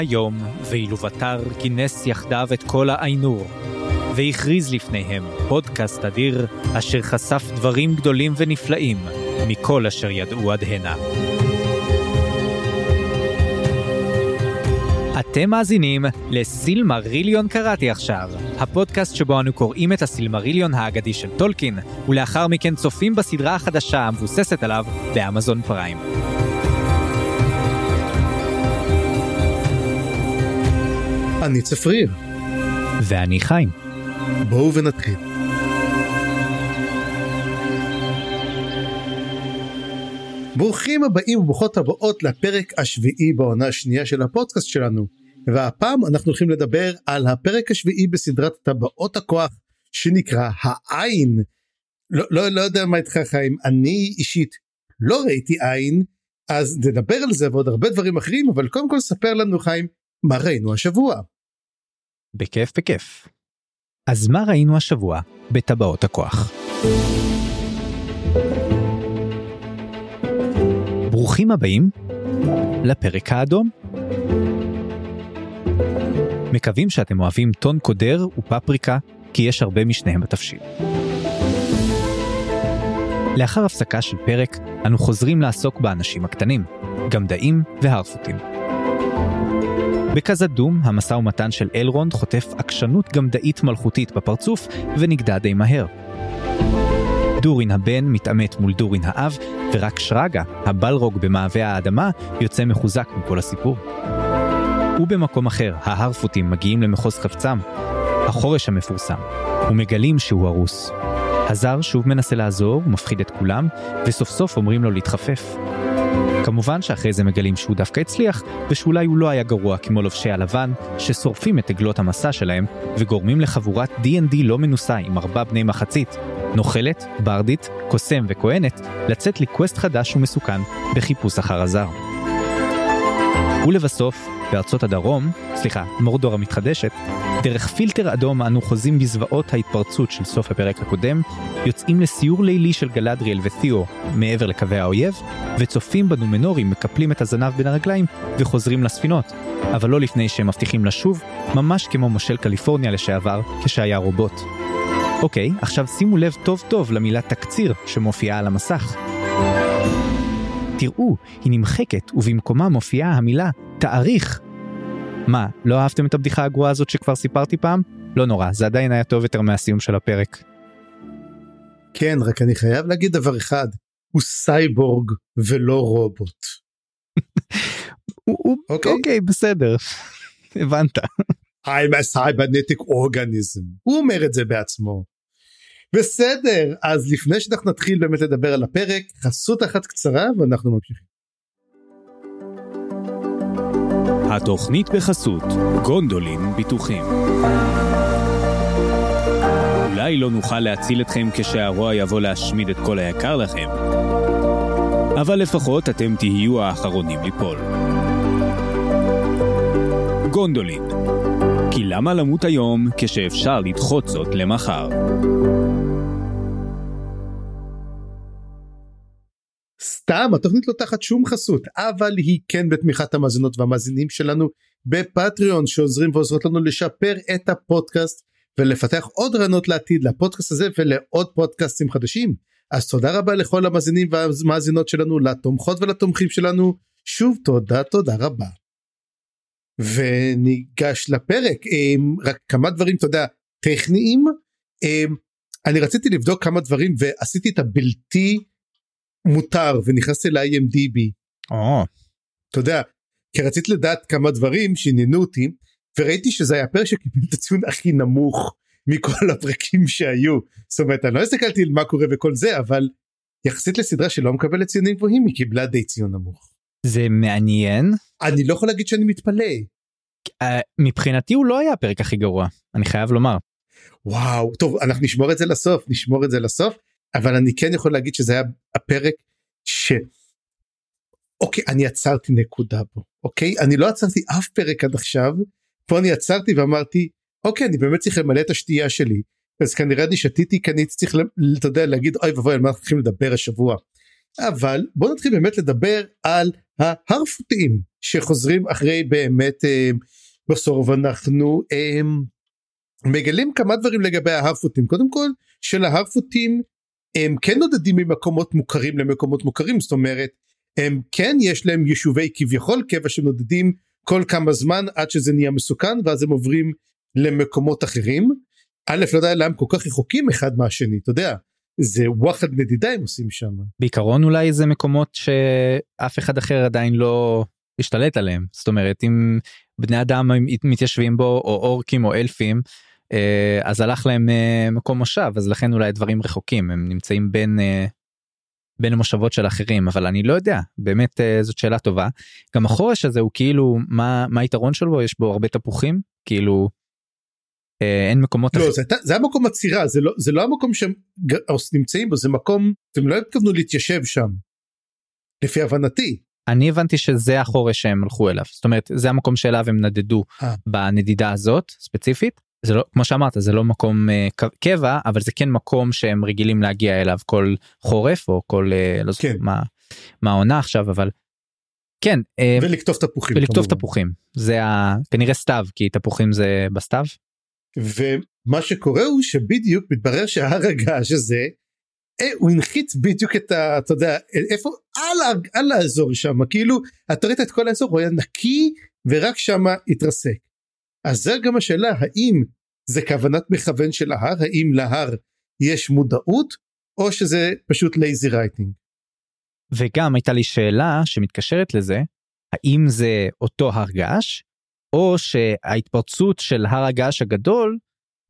היום, ואילו בתר כינס יחדיו את כל האיינור, והכריז לפניהם פודקאסט אדיר, אשר חשף דברים גדולים ונפלאים מכל אשר ידעו עד הנה. אתם מאזינים לסילמריליון קראתי עכשיו, הפודקאסט שבו אנו קוראים את הסילמריליון האגדי של טולקין, ולאחר מכן צופים בסדרה החדשה המבוססת עליו באמזון פריים. אני צפריר. ואני חיים. בואו ונתחיל. ברוכים הבאים וברוכות הבאות לפרק השביעי בעונה השנייה של הפודקאסט שלנו. והפעם אנחנו הולכים לדבר על הפרק השביעי בסדרת טבעות הכוח שנקרא העין. לא, לא, לא יודע מה איתך חיים, אני אישית לא ראיתי עין, אז נדבר על זה ועוד הרבה דברים אחרים, אבל קודם כל ספר לנו חיים מה ראינו השבוע. בכיף בכיף. אז מה ראינו השבוע בטבעות הכוח? ברוכים הבאים לפרק האדום. מקווים שאתם אוהבים טון קודר ופפריקה, כי יש הרבה משניהם בתבשיל. לאחר הפסקה של פרק, אנו חוזרים לעסוק באנשים הקטנים, גמדאים והרפוטים. בקזדום, המשא ומתן של אלרונד חוטף עקשנות גמדאית מלכותית בפרצוף ונגדע די מהר. דורין הבן מתעמת מול דורין האב, ורק שרגא, הבלרוג במעבה האדמה, יוצא מחוזק מכל הסיפור. ובמקום אחר, ההרפוטים מגיעים למחוז חפצם, החורש המפורסם, ומגלים שהוא הרוס. הזר שוב מנסה לעזור, מפחיד את כולם, וסוף סוף אומרים לו להתחפף. כמובן שאחרי זה מגלים שהוא דווקא הצליח, ושאולי הוא לא היה גרוע כמו לובשי הלבן, ששורפים את עגלות המסע שלהם, וגורמים לחבורת D&D לא מנוסה עם ארבע בני מחצית, נוכלת, ברדית, קוסם וכהנת, לצאת לקווסט חדש ומסוכן בחיפוש אחר הזר. ולבסוף, בארצות הדרום, סליחה, מורדור המתחדשת, דרך פילטר אדום אנו חוזים בזוועות ההתפרצות של סוף הפרק הקודם, יוצאים לסיור לילי של גלדריאל ותיאו מעבר לקווי האויב, וצופים בנומנורים מקפלים את הזנב בין הרגליים וחוזרים לספינות, אבל לא לפני שהם מבטיחים לשוב, ממש כמו מושל קליפורניה לשעבר, כשהיה רובוט. אוקיי, עכשיו שימו לב טוב טוב למילה תקציר שמופיעה על המסך. תראו, היא נמחקת ובמקומה מופיעה המילה תאריך. מה, לא אהבתם את הבדיחה הגרועה הזאת שכבר סיפרתי פעם? לא נורא, זה עדיין היה טוב יותר מהסיום של הפרק. כן, רק אני חייב להגיד דבר אחד, הוא סייבורג ולא רובוט. אוקיי, אוקיי, בסדר, הבנת. I'm a cybernetic organism. הוא אומר את זה בעצמו. בסדר, אז לפני שאנחנו נתחיל באמת לדבר על הפרק, חסות אחת קצרה ואנחנו ממשיכים. התוכנית בחסות גונדולין ביטוחים. אולי לא נוכל להציל אתכם כשהרוע יבוא להשמיד את כל היקר לכם, אבל לפחות אתם תהיו האחרונים ליפול. גונדולין, כי למה למות היום כשאפשר לדחות זאת למחר? סתם התוכנית לא תחת שום חסות אבל היא כן בתמיכת המאזינות והמאזינים שלנו בפטריון שעוזרים ועוזרות לנו לשפר את הפודקאסט ולפתח עוד רעיונות לעתיד לפודקאסט הזה ולעוד פודקאסטים חדשים אז תודה רבה לכל המאזינים והמאזינות שלנו לתומכות ולתומכים שלנו שוב תודה תודה רבה. וניגש לפרק אמ, רק כמה דברים אתה יודע טכניים אמ, אני רציתי לבדוק כמה דברים ועשיתי את הבלתי מותר ונכנסתי ל-IMDB. Oh. אתה יודע, כי רציתי לדעת כמה דברים שעניינו אותי וראיתי שזה היה פרק שקיבל את הציון הכי נמוך מכל הפרקים שהיו. זאת אומרת אני לא הסתכלתי על מה קורה וכל זה אבל יחסית לסדרה שלא מקבלת ציונים גבוהים היא קיבלה די ציון נמוך. זה מעניין. אני לא יכול להגיד שאני מתפלא. Uh, מבחינתי הוא לא היה הפרק הכי גרוע אני חייב לומר. וואו טוב אנחנו נשמור את זה לסוף נשמור את זה לסוף אבל אני כן יכול להגיד שזה היה הפרק ש... אוקיי אני עצרתי נקודה פה אוקיי אני לא עצרתי אף פרק עד עכשיו פה אני עצרתי ואמרתי אוקיי אני באמת צריך למלא את השתייה שלי אז כנראה אני שתיתי כי אני צריך אתה יודע להגיד אוי ואבוי על מה אנחנו הולכים לדבר השבוע אבל בוא נתחיל באמת לדבר על ההרפותים שחוזרים אחרי באמת אה, בסוף אנחנו אה, מגלים כמה דברים לגבי ההרפותים קודם כל של ההרפותים הם כן נודדים ממקומות מוכרים למקומות מוכרים זאת אומרת הם כן יש להם יישובי כביכול קבע שנודדים כל כמה זמן עד שזה נהיה מסוכן ואז הם עוברים למקומות אחרים. א' לא יודע למה כל כך רחוקים אחד מהשני אתה יודע זה וואחד נדידה הם עושים שם. בעיקרון אולי זה מקומות שאף אחד אחר עדיין לא השתלט עליהם. זאת אומרת אם בני אדם מתיישבים בו או אורקים או אלפים אה, אז הלך להם אה, מקום מושב אז לכן אולי דברים רחוקים. הם נמצאים בין אה, בין המושבות של אחרים אבל אני לא יודע. באמת זאת שאלה טובה. גם החורש הזה הוא כאילו מה מה היתרון שלו? יש בו הרבה תפוחים? כאילו אין מקומות לא, זה, זה המקום עצירה זה לא זה לא המקום שהם נמצאים בו זה מקום אתם לא התכוונו להתיישב שם לפי הבנתי. אני הבנתי שזה החורש שהם הלכו אליו זאת אומרת זה המקום שאליו הם נדדו 아. בנדידה הזאת ספציפית זה לא כמו שאמרת זה לא מקום uh, קבע אבל זה כן מקום שהם רגילים להגיע אליו כל חורף או כל uh, לא זוכר כן. מה מה העונה עכשיו אבל. כן ולקטוף תפוחים ולקטוף כמובן. תפוחים זה ה... כנראה סתיו כי תפוחים זה בסתיו. ומה שקורה הוא שבדיוק מתברר שההר הגעש הזה הוא הנחית בדיוק את ה... אתה יודע איפה על, על האזור שם כאילו אתה ראית את כל האזור הוא היה נקי ורק שם התרסק. אז זה גם השאלה האם זה כוונת מכוון של ההר האם להר יש מודעות או שזה פשוט lazy writing. וגם הייתה לי שאלה שמתקשרת לזה האם זה אותו הר געש או שההתפרצות של הר הגעש הגדול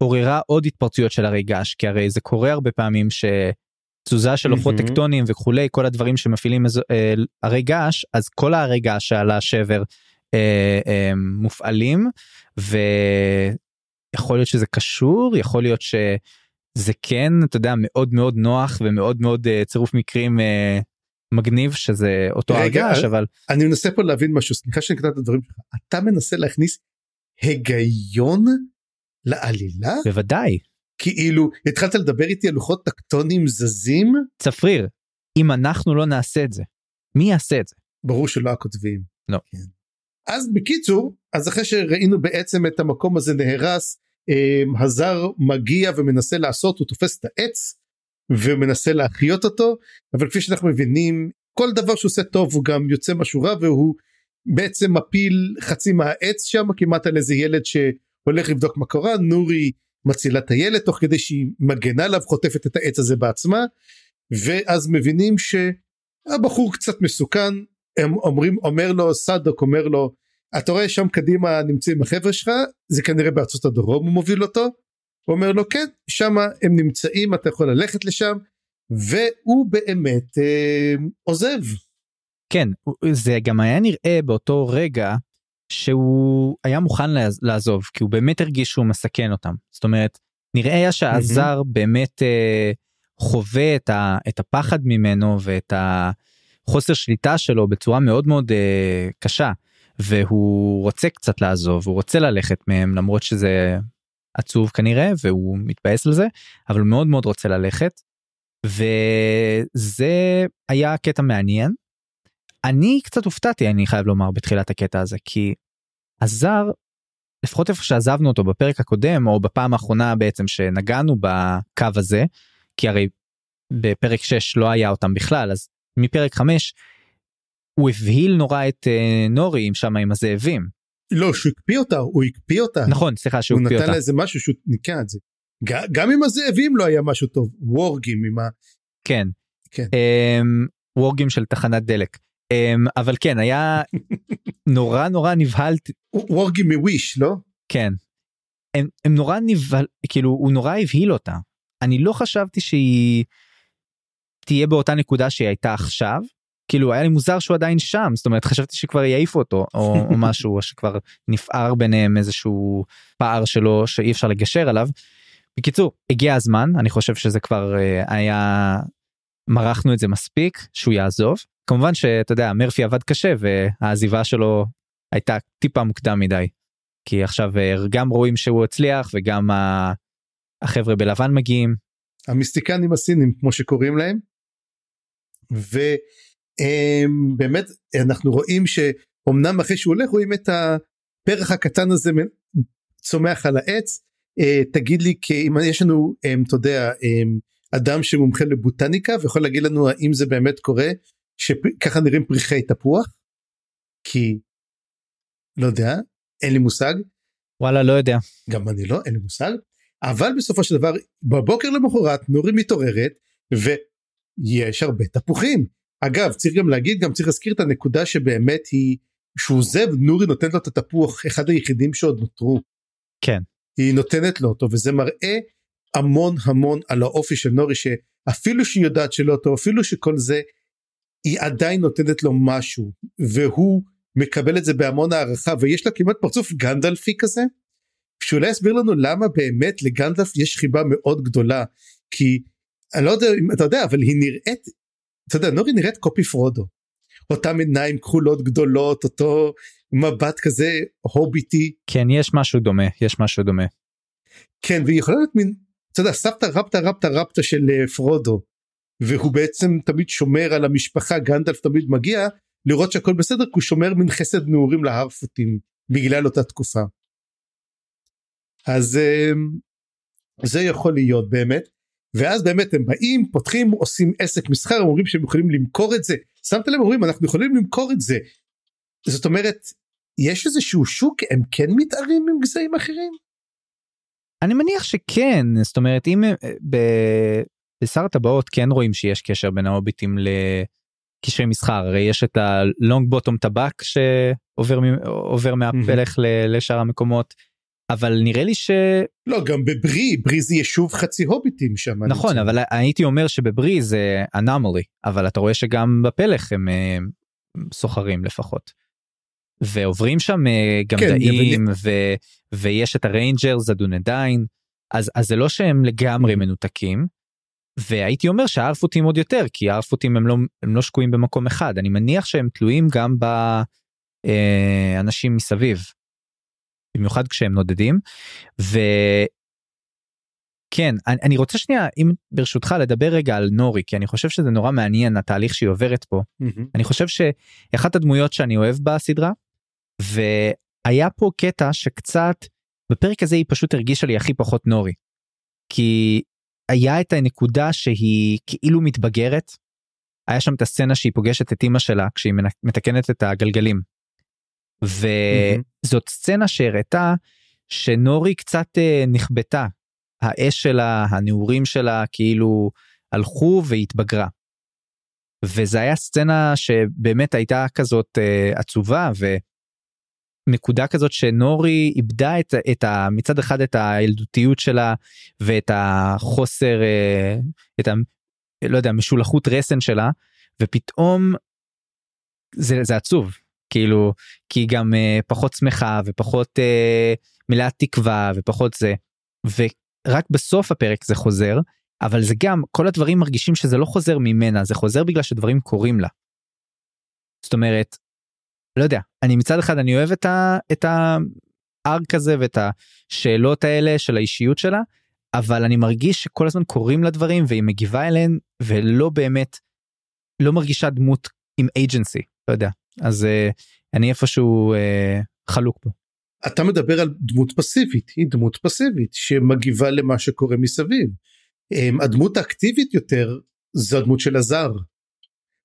עוררה עוד התפרצויות של הרי געש כי הרי זה קורה הרבה פעמים שתזוזה של לוחות mm-hmm. טקטונים וכולי כל הדברים שמפעילים אה, הרי געש אז כל ההרי געש על השבר אה, אה, מופעלים ויכול להיות שזה קשור יכול להיות שזה כן אתה יודע מאוד מאוד נוח ומאוד מאוד uh, צירוף מקרים uh, מגניב שזה אותו הרגש אבל אני מנסה פה להבין משהו סליחה שאני קטעת את הדברים שלך. אתה מנסה להכניס היגיון לעלילה? בוודאי. כאילו התחלת לדבר איתי על לוחות טקטונים זזים? צפריר אם אנחנו לא נעשה את זה מי יעשה את זה? ברור שלא הכותבים. לא. כן. אז בקיצור אז אחרי שראינו בעצם את המקום הזה נהרס אה, הזר מגיע ומנסה לעשות הוא תופס את העץ ומנסה להחיות אותו אבל כפי שאנחנו מבינים כל דבר שהוא עושה טוב הוא גם יוצא משהו רע והוא בעצם מפיל חצי מהעץ שם כמעט על איזה ילד שהולך לבדוק מה קורה נורי מצילה את הילד תוך כדי שהיא מגנה עליו חוטפת את העץ הזה בעצמה ואז מבינים שהבחור קצת מסוכן הם אומרים אומר לו סדוק אומר לו אתה רואה שם קדימה נמצאים החבר'ה שלך זה כנראה בארצות הדרום הוא מוביל אותו. הוא אומר לו כן שם הם נמצאים אתה יכול ללכת לשם והוא באמת אה, עוזב. כן זה גם היה נראה באותו רגע שהוא היה מוכן לעזוב כי הוא באמת הרגיש שהוא מסכן אותם זאת אומרת נראה היה שהזר mm-hmm. באמת אה, חווה את, ה, את הפחד ממנו ואת החוסר שליטה שלו בצורה מאוד מאוד אה, קשה. והוא רוצה קצת לעזוב הוא רוצה ללכת מהם למרות שזה עצוב כנראה והוא מתבאס על זה אבל מאוד מאוד רוצה ללכת. וזה היה קטע מעניין. אני קצת הופתעתי אני חייב לומר בתחילת הקטע הזה כי הזר לפחות איפה שעזבנו אותו בפרק הקודם או בפעם האחרונה בעצם שנגענו בקו הזה כי הרי בפרק 6 לא היה אותם בכלל אז מפרק 5 הוא הבהיל נורא את uh, נורי עם שם עם הזאבים. לא שהוא הקפיא אותה הוא הקפיא אותה נכון סליחה שהוא הקפיא אותה. הוא נתן לה איזה משהו שהוא ניקה את זה. גם עם הזאבים לא היה משהו טוב וורגים עם ה... כן. כן. Um, וורגים של תחנת דלק. Um, אבל כן היה נורא נורא נבהלתי. וורגים מוויש לא? כן. הם, הם נורא נבהל כאילו הוא נורא הבהיל אותה. אני לא חשבתי שהיא תהיה באותה נקודה שהיא הייתה עכשיו כאילו היה לי מוזר שהוא עדיין שם זאת אומרת חשבתי שכבר יעיפו אותו או, או משהו או שכבר נפער ביניהם איזשהו פער שלו שאי אפשר לגשר עליו. בקיצור הגיע הזמן אני חושב שזה כבר uh, היה מרחנו את זה מספיק שהוא יעזוב כמובן שאתה יודע מרפי עבד קשה והעזיבה שלו הייתה טיפה מוקדם מדי. כי עכשיו uh, גם רואים שהוא הצליח וגם החבר'ה בלבן מגיעים. המיסטיקנים הסינים כמו שקוראים להם. ובאמת אנחנו רואים שאומנם אחרי שהוא הולך רואים את הפרח הקטן הזה צומח על העץ. אה, תגיד לי כי אם יש לנו אתה יודע אדם שמומחה לבוטניקה ויכול להגיד לנו האם זה באמת קורה שככה נראים פריחי תפוח כי לא יודע אין לי מושג. וואלה לא יודע. גם אני לא אין לי מושג. אבל בסופו של דבר בבוקר למחרת נורי מתעוררת ויש הרבה תפוחים. אגב צריך גם להגיד גם צריך להזכיר את הנקודה שבאמת היא שהוא עוזב נורי נותנת לו את התפוח אחד היחידים שעוד נותרו. כן. היא נותנת לו אותו וזה מראה המון המון על האופי של נורי שאפילו שהיא יודעת שלא טוב אפילו שכל זה היא עדיין נותנת לו משהו והוא מקבל את זה בהמון הערכה ויש לה כמעט פרצוף גנדלפי כזה. שאולי יסביר לנו למה באמת לגנדלף יש חיבה מאוד גדולה כי אני לא יודע אם אתה יודע אבל היא נראית אתה יודע נורי נראית קופי פרודו. אותם עיניים כחולות גדולות אותו מבט כזה הוביטי. כן יש משהו דומה יש משהו דומה. כן והיא יכולה להיות מין אתה יודע סבתא רבתא רבתא רבתא של אה, פרודו והוא בעצם תמיד שומר על המשפחה גנדלף תמיד מגיע לראות שהכל בסדר כי הוא שומר מן חסד נעורים להרפוטים בגלל אותה תקופה. אז אה, זה יכול להיות באמת ואז באמת הם באים פותחים עושים עסק מסחר הם אומרים שהם יכולים למכור את זה שמת לב אומרים אנחנו יכולים למכור את זה זאת אומרת יש איזשהו שוק הם כן מתערים עם גזעים אחרים. אני מניח שכן זאת אומרת אם אה, בשר הטבעות כן רואים שיש קשר בין ההוביטים לקשרי מסחר הרי יש את הלונג בוטום טבק שעובר מהפלך לשאר המקומות. אבל נראה לי ש... לא גם בברי ברי זה יישוב חצי הוביטים שם. נכון אבל הייתי אומר שבברי זה anomaly אבל אתה רואה שגם בפלך הם אה, סוחרים לפחות. ועוברים שם אה, גם כן, דעים ו... ויש את ה rangers הדונדיין אז אז זה לא שהם לגמרי מנותקים. והייתי אומר שהארפוטים עוד יותר כי הארפוטים הם לא הם לא שקועים במקום אחד אני מניח שהם תלויים גם באנשים אה, מסביב. במיוחד כשהם נודדים. וכן אני, אני רוצה שנייה אם ברשותך לדבר רגע על נורי כי אני חושב שזה נורא מעניין התהליך שהיא עוברת פה mm-hmm. אני חושב שאחת הדמויות שאני אוהב בסדרה והיה פה קטע שקצת בפרק הזה היא פשוט הרגישה לי הכי פחות נורי. כי היה את הנקודה שהיא כאילו מתבגרת. היה שם את הסצנה שהיא פוגשת את אמא שלה כשהיא מתקנת את הגלגלים. וזאת סצנה שהראתה שנורי קצת אה, נכבתה האש שלה הנעורים שלה כאילו הלכו והתבגרה. וזה היה סצנה שבאמת הייתה כזאת אה, עצובה ונקודה כזאת שנורי איבדה את, את ה, מצד אחד את הילדותיות שלה ואת החוסר אה, את ה... לא יודע משולחות רסן שלה ופתאום זה, זה עצוב כאילו כי גם uh, פחות שמחה ופחות uh, מילאת תקווה ופחות זה ורק בסוף הפרק זה חוזר אבל זה גם כל הדברים מרגישים שזה לא חוזר ממנה זה חוזר בגלל שדברים קורים לה. זאת אומרת לא יודע אני מצד אחד אני אוהב את, ה, את הארק הזה ואת השאלות האלה של האישיות שלה אבל אני מרגיש שכל הזמן קורים לה דברים והיא מגיבה אליהן ולא באמת לא מרגישה דמות עם אייג'נסי לא יודע אז uh, אני איפשהו uh, חלוק פה. אתה מדבר על דמות פסיבית היא דמות פסיבית שמגיבה למה שקורה מסביב. Um, הדמות האקטיבית יותר זו הדמות של הזר.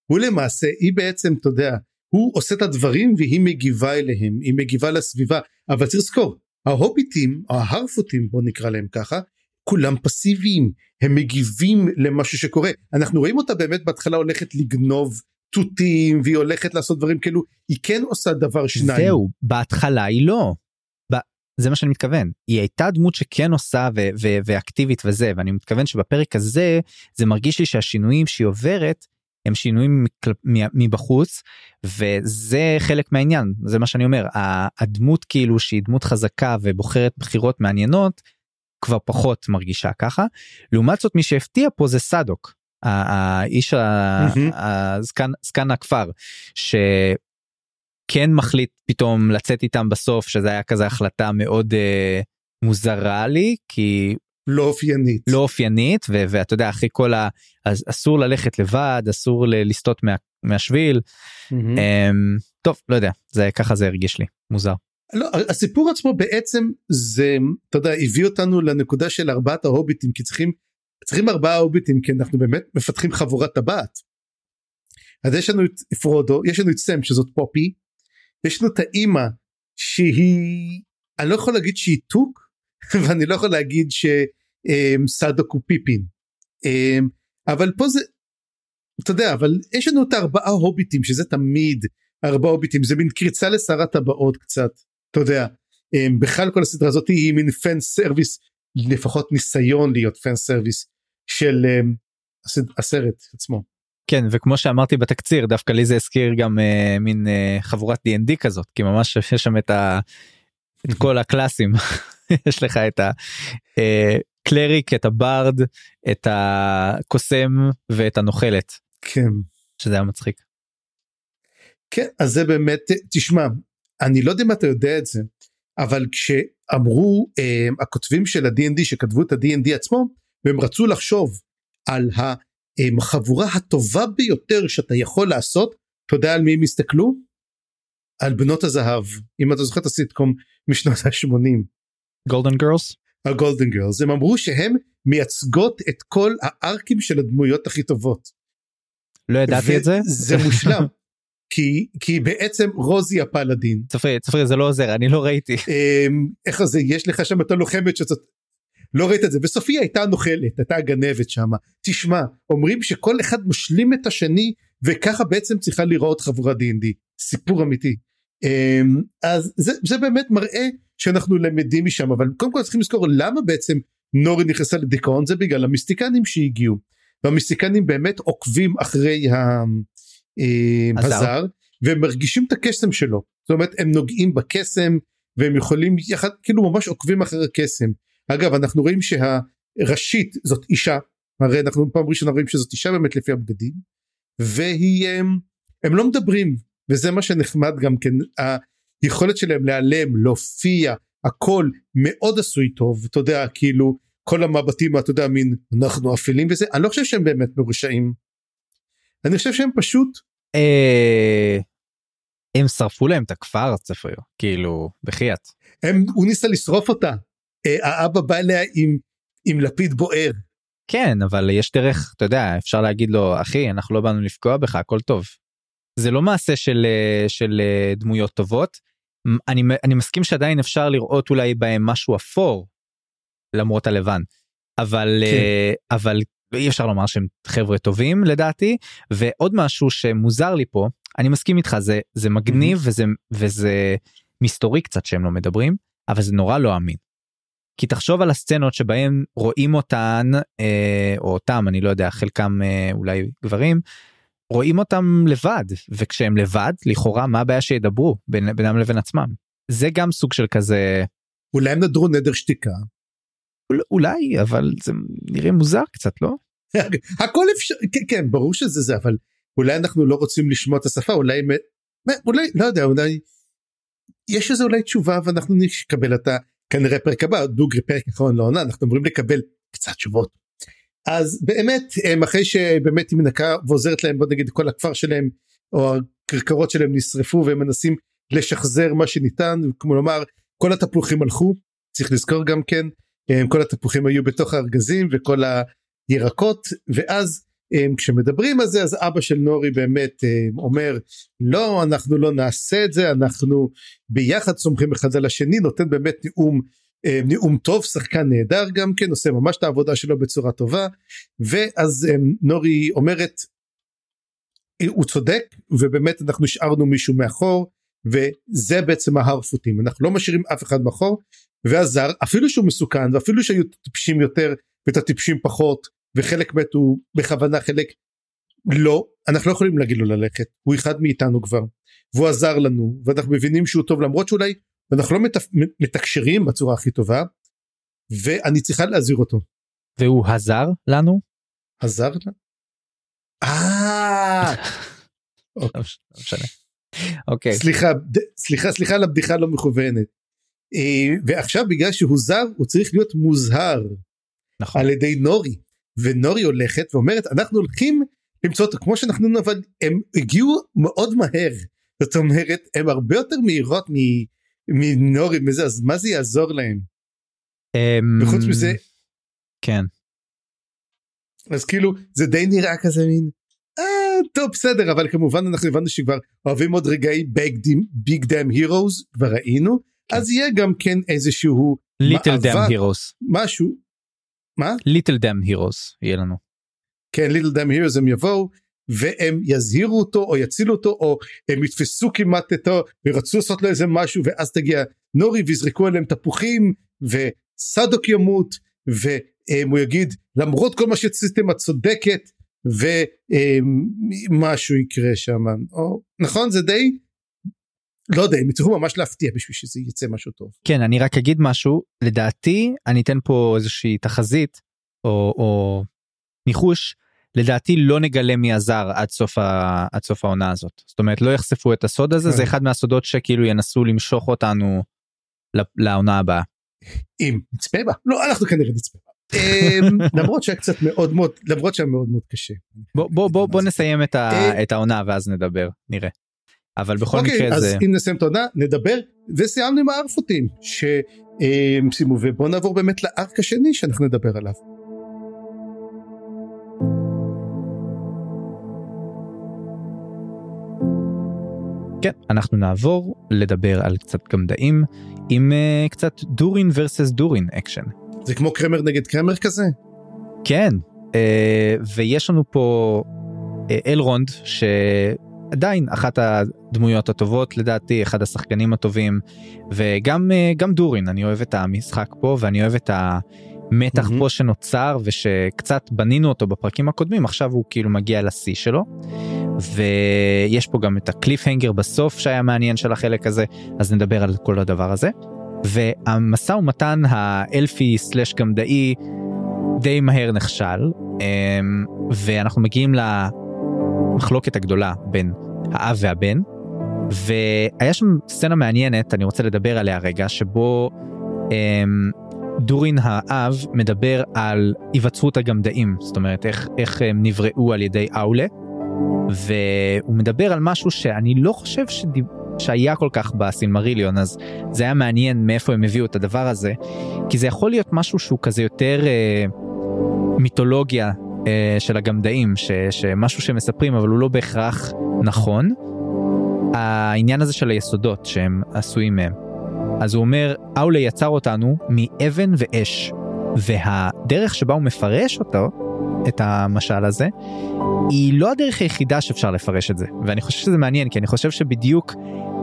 הוא למעשה היא בעצם אתה יודע הוא עושה את הדברים והיא מגיבה אליהם היא מגיבה לסביבה אבל צריך לזכור ההוביטים ההרפוטים בוא נקרא להם ככה כולם פסיביים הם מגיבים למשהו שקורה אנחנו רואים אותה באמת בהתחלה הולכת לגנוב תותים והיא הולכת לעשות דברים כאילו היא כן עושה דבר שניים. זהו בהתחלה היא לא. זה מה שאני מתכוון היא הייתה דמות שכן עושה ו- ו- ואקטיבית וזה ואני מתכוון שבפרק הזה זה מרגיש לי שהשינויים שהיא עוברת הם שינויים מבחוץ וזה חלק מהעניין זה מה שאני אומר הדמות כאילו שהיא דמות חזקה ובוחרת בחירות מעניינות כבר פחות מרגישה ככה לעומת זאת מי שהפתיע פה זה סדוק האיש הזקן זקן הכפר שכן מחליט פתאום לצאת איתם בסוף שזה היה כזה החלטה מאוד uh, מוזרה לי כי לא אופיינית. לא אופיינית ו- ואתה יודע אחרי כל ה... אז אסור ללכת לבד אסור ל- לסטות מה- מהשביל מהמם. אמ, טוב לא יודע זה ככה זה הרגיש לי מוזר. לא, הסיפור עצמו בעצם זה, אתה יודע, הביא אותנו לנקודה של ארבעת ההוביטים, כי צריכים, צריכים ארבעה הוביטים, כי אנחנו באמת מפתחים חבורת טבעת. אז יש לנו את פרודו, יש לנו את סם שזאת פופי, יש לנו את האימא שהיא, אני לא יכול להגיד שהיא טוק, ואני לא יכול להגיד שסדוק הוא פיפין. אמ, אבל פה זה, אתה יודע, אבל יש לנו את הארבעה הוביטים, שזה תמיד ארבעה הוביטים, זה מין קריצה לשר הטבעות קצת, אתה יודע. אמ, בכלל כל הסדרה הזאת היא מין fan service, לפחות ניסיון להיות fan service של אמ, הסרט עצמו. כן וכמו שאמרתי בתקציר דווקא לי זה הזכיר גם אה, מין אה, חבורת D&D כזאת כי ממש יש שם את, ה, את כל הקלאסים יש לך את ה cleric את ה bard את הקוסם ואת הנוכלת כן. שזה היה מצחיק. כן, אז זה באמת, תשמע, אני לא יודע אם אתה יודע את זה, אבל כשאמרו אה, הכותבים של ה-D&D שכתבו את ה-D&D עצמו, והם רצו לחשוב על החבורה הטובה ביותר שאתה יכול לעשות, אתה יודע על מי הם הסתכלו? על בנות הזהב, אם אתה זוכר את הסיטקום משנות ה-80, גולדן גרלס הגולדן גרלס, הם אמרו שהם מייצגות את כל הארקים של הדמויות הכי טובות. לא ידעתי את זה. זה מושלם. כי כי בעצם רוזי הפלאדין. צפרי צפרי זה לא עוזר אני לא ראיתי. אמ, איך זה יש לך שם את הלוחמת שזאת לא ראית את זה. וסופיה הייתה הנוכלת הייתה הגנבת שם תשמע אומרים שכל אחד משלים את השני וככה בעצם צריכה להיראות חבורת D&D סיפור אמיתי. אמ, אז זה, זה באמת מראה שאנחנו למדים משם אבל קודם כל צריכים לזכור למה בעצם נורי נכנסה לדיכאון זה בגלל המיסטיקנים שהגיעו. והמיסטיקנים באמת עוקבים אחרי. אמ, הזר. הזר והם מרגישים את הקסם שלו. זאת אומרת הם נוגעים בקסם והם יכולים יחד כאילו ממש עוקבים אחרי הקסם אגב אנחנו רואים שהראשית זאת אישה. הרי אנחנו פעם ראשונה רואים שזאת אישה באמת לפי הבגדים. והיא הם, הם לא מדברים וזה מה שנחמד גם כן. היכולת שלהם להיעלם להופיע הכל מאוד עשוי טוב. אתה יודע כאילו כל המבטים אתה יודע מין אנחנו אפלים וזה. אני לא חושב שהם באמת מרושעים. אני חושב שהם פשוט אה, הם שרפו להם את הכפר צפריר כאילו בחייאת. הם, הוא ניסה לשרוף אותה. אה, האבא בא אליה עם, עם לפיד בוער. כן אבל יש דרך אתה יודע אפשר להגיד לו אחי אנחנו לא באנו לפגוע בך הכל טוב. זה לא מעשה של אה, של אה, דמויות טובות. אני אני מסכים שעדיין אפשר לראות אולי בהם משהו אפור למרות הלבן אבל כן. אבל אי אפשר לומר שהם חבר'ה טובים לדעתי ועוד משהו שמוזר לי פה אני מסכים איתך זה זה מגניב וזה וזה מסתורי קצת שהם לא מדברים אבל זה נורא לא אמין. כי תחשוב על הסצנות שבהם רואים אותן אה, או אותם אני לא יודע חלקם אה, אולי גברים רואים אותם לבד וכשהם לבד לכאורה מה הבעיה שידברו בין- בינם לבין עצמם זה גם סוג של כזה אולי הם נדרו נדר שתיקה. אול- אולי אבל זה נראה מוזר קצת לא הכל אפשר, כן, כן, ברור שזה זה, אבל אולי אנחנו לא רוצים לשמוע את השפה, אולי, אולי, לא יודע, אולי, יש איזה אולי תשובה ואנחנו נקבל אותה כנראה פרק הבא, דוגרי פרק אחרון לעונה, אנחנו אמורים לקבל קצת תשובות. אז באמת, הם אחרי שבאמת היא מנקה ועוזרת להם, בוא נגיד, כל הכפר שלהם, או הכרכרות שלהם נשרפו והם מנסים לשחזר מה שניתן, כמו לומר, כל התפוחים הלכו, צריך לזכור גם כן, כל התפוחים היו בתוך הארגזים וכל הירקות, ואז כשמדברים על זה, אז אבא של נורי באמת הם, אומר, לא, אנחנו לא נעשה את זה, אנחנו ביחד סומכים אחד על השני, נותן באמת נאום אה, נאום טוב שחקן נהדר גם כן עושה ממש את העבודה שלו בצורה טובה. ואז אה, נורי אומרת אה, הוא צודק ובאמת אנחנו השארנו מישהו מאחור וזה בעצם ההרפוטים אנחנו לא משאירים אף אחד מאחור והזר אפילו שהוא מסוכן ואפילו שהיו טיפשים יותר ואת הטיפשים פחות וחלק מתו בכוונה חלק לא אנחנו לא יכולים להגיד לו ללכת הוא אחד מאיתנו כבר והוא עזר לנו ואנחנו מבינים שהוא טוב למרות שאולי ואנחנו לא מתפ... מתקשרים בצורה הכי טובה ואני צריכה להזהיר אותו. והוא עזר לנו עזר לה? אה לא לא משנה. אוקיי סליחה סליחה סליחה על הבדיחה הלא מכוונת. אה, ועכשיו בגלל שהוא זר הוא צריך להיות מוזהר נכון. על ידי נורי ונורי הולכת ואומרת אנחנו הולכים למצוא אותו. כמו שאנחנו אבל הם הגיעו מאוד מהר. זאת אומרת הם הרבה יותר מהירות מנורי מזה אז מה זה יעזור להם? אמ, וחוץ מזה כן. אז כאילו זה די נראה כזה מין אה, טוב בסדר אבל כמובן אנחנו הבנו שכבר אוהבים עוד רגעי big damn heroes כבר ראינו. אז יהיה גם כן איזשהו little damn heroes משהו מה little damn heroes יהיה לנו. כן little damn heroes הם יבואו והם יזהירו אותו או יצילו אותו או הם יתפסו כמעט אותו ורצו לעשות לו איזה משהו ואז תגיע נורי ויזרקו עליהם תפוחים וסדוק ימות והוא יגיד למרות כל מה שעשיתם את צודקת ומשהו יקרה שם או נכון זה די לא יודע הם יצטרכו ממש להפתיע בשביל שזה יצא משהו טוב. כן אני רק אגיד משהו לדעתי אני אתן פה איזושהי תחזית או, או ניחוש לדעתי לא נגלה מי עזר עד סוף, ה, עד סוף העונה הזאת זאת אומרת לא יחשפו את הסוד הזה כן. זה אחד מהסודות שכאילו ינסו למשוך אותנו לעונה הבאה. אם נצפה בה לא אנחנו כנראה נצפה בה. אמ, למרות שהיה קצת מאוד מאוד למרות שהיה מאוד מאוד קשה. בוא בוא בוא נסיים אה, את העונה ואז נדבר נראה. אבל בכל אוקיי מקרה אז זה אם נסיים את העונה נדבר וסיימנו עם הארפוטים ששימו ובוא נעבור באמת ל arc השני שאנחנו נדבר עליו. כן אנחנו נעבור לדבר על קצת גמדאים עם uh, קצת דורין versus דורין אקשן. זה כמו קרמר נגד קרמר כזה? כן, אה, ויש לנו פה אה, אלרונד שעדיין אחת הדמויות הטובות לדעתי, אחד השחקנים הטובים, וגם אה, גם דורין, אני אוהב את המשחק פה ואני אוהב את המתח מהמם. פה שנוצר ושקצת בנינו אותו בפרקים הקודמים, עכשיו הוא כאילו מגיע לשיא שלו. ויש פה גם את הקליף הנגר בסוף שהיה מעניין של החלק הזה, אז נדבר על כל הדבר הזה. והמשא ומתן האלפי סלש גמדאי די מהר נכשל אמ, ואנחנו מגיעים למחלוקת הגדולה בין האב והבן והיה שם סצנה מעניינת אני רוצה לדבר עליה רגע שבו אמ, דורין האב מדבר על היווצרות הגמדאים זאת אומרת איך איך הם נבראו על ידי אאולה והוא מדבר על משהו שאני לא חושב שדיב... שהיה כל כך בסילמריליון אז זה היה מעניין מאיפה הם הביאו את הדבר הזה כי זה יכול להיות משהו שהוא כזה יותר אה, מיתולוגיה אה, של הגמדאים ש, שמשהו שמספרים אבל הוא לא בהכרח נכון. העניין הזה של היסודות שהם עשויים מהם. אז הוא אומר אאולה יצר אותנו מאבן ואש והדרך שבה הוא מפרש אותו את המשל הזה היא לא הדרך היחידה שאפשר לפרש את זה ואני חושב שזה מעניין כי אני חושב שבדיוק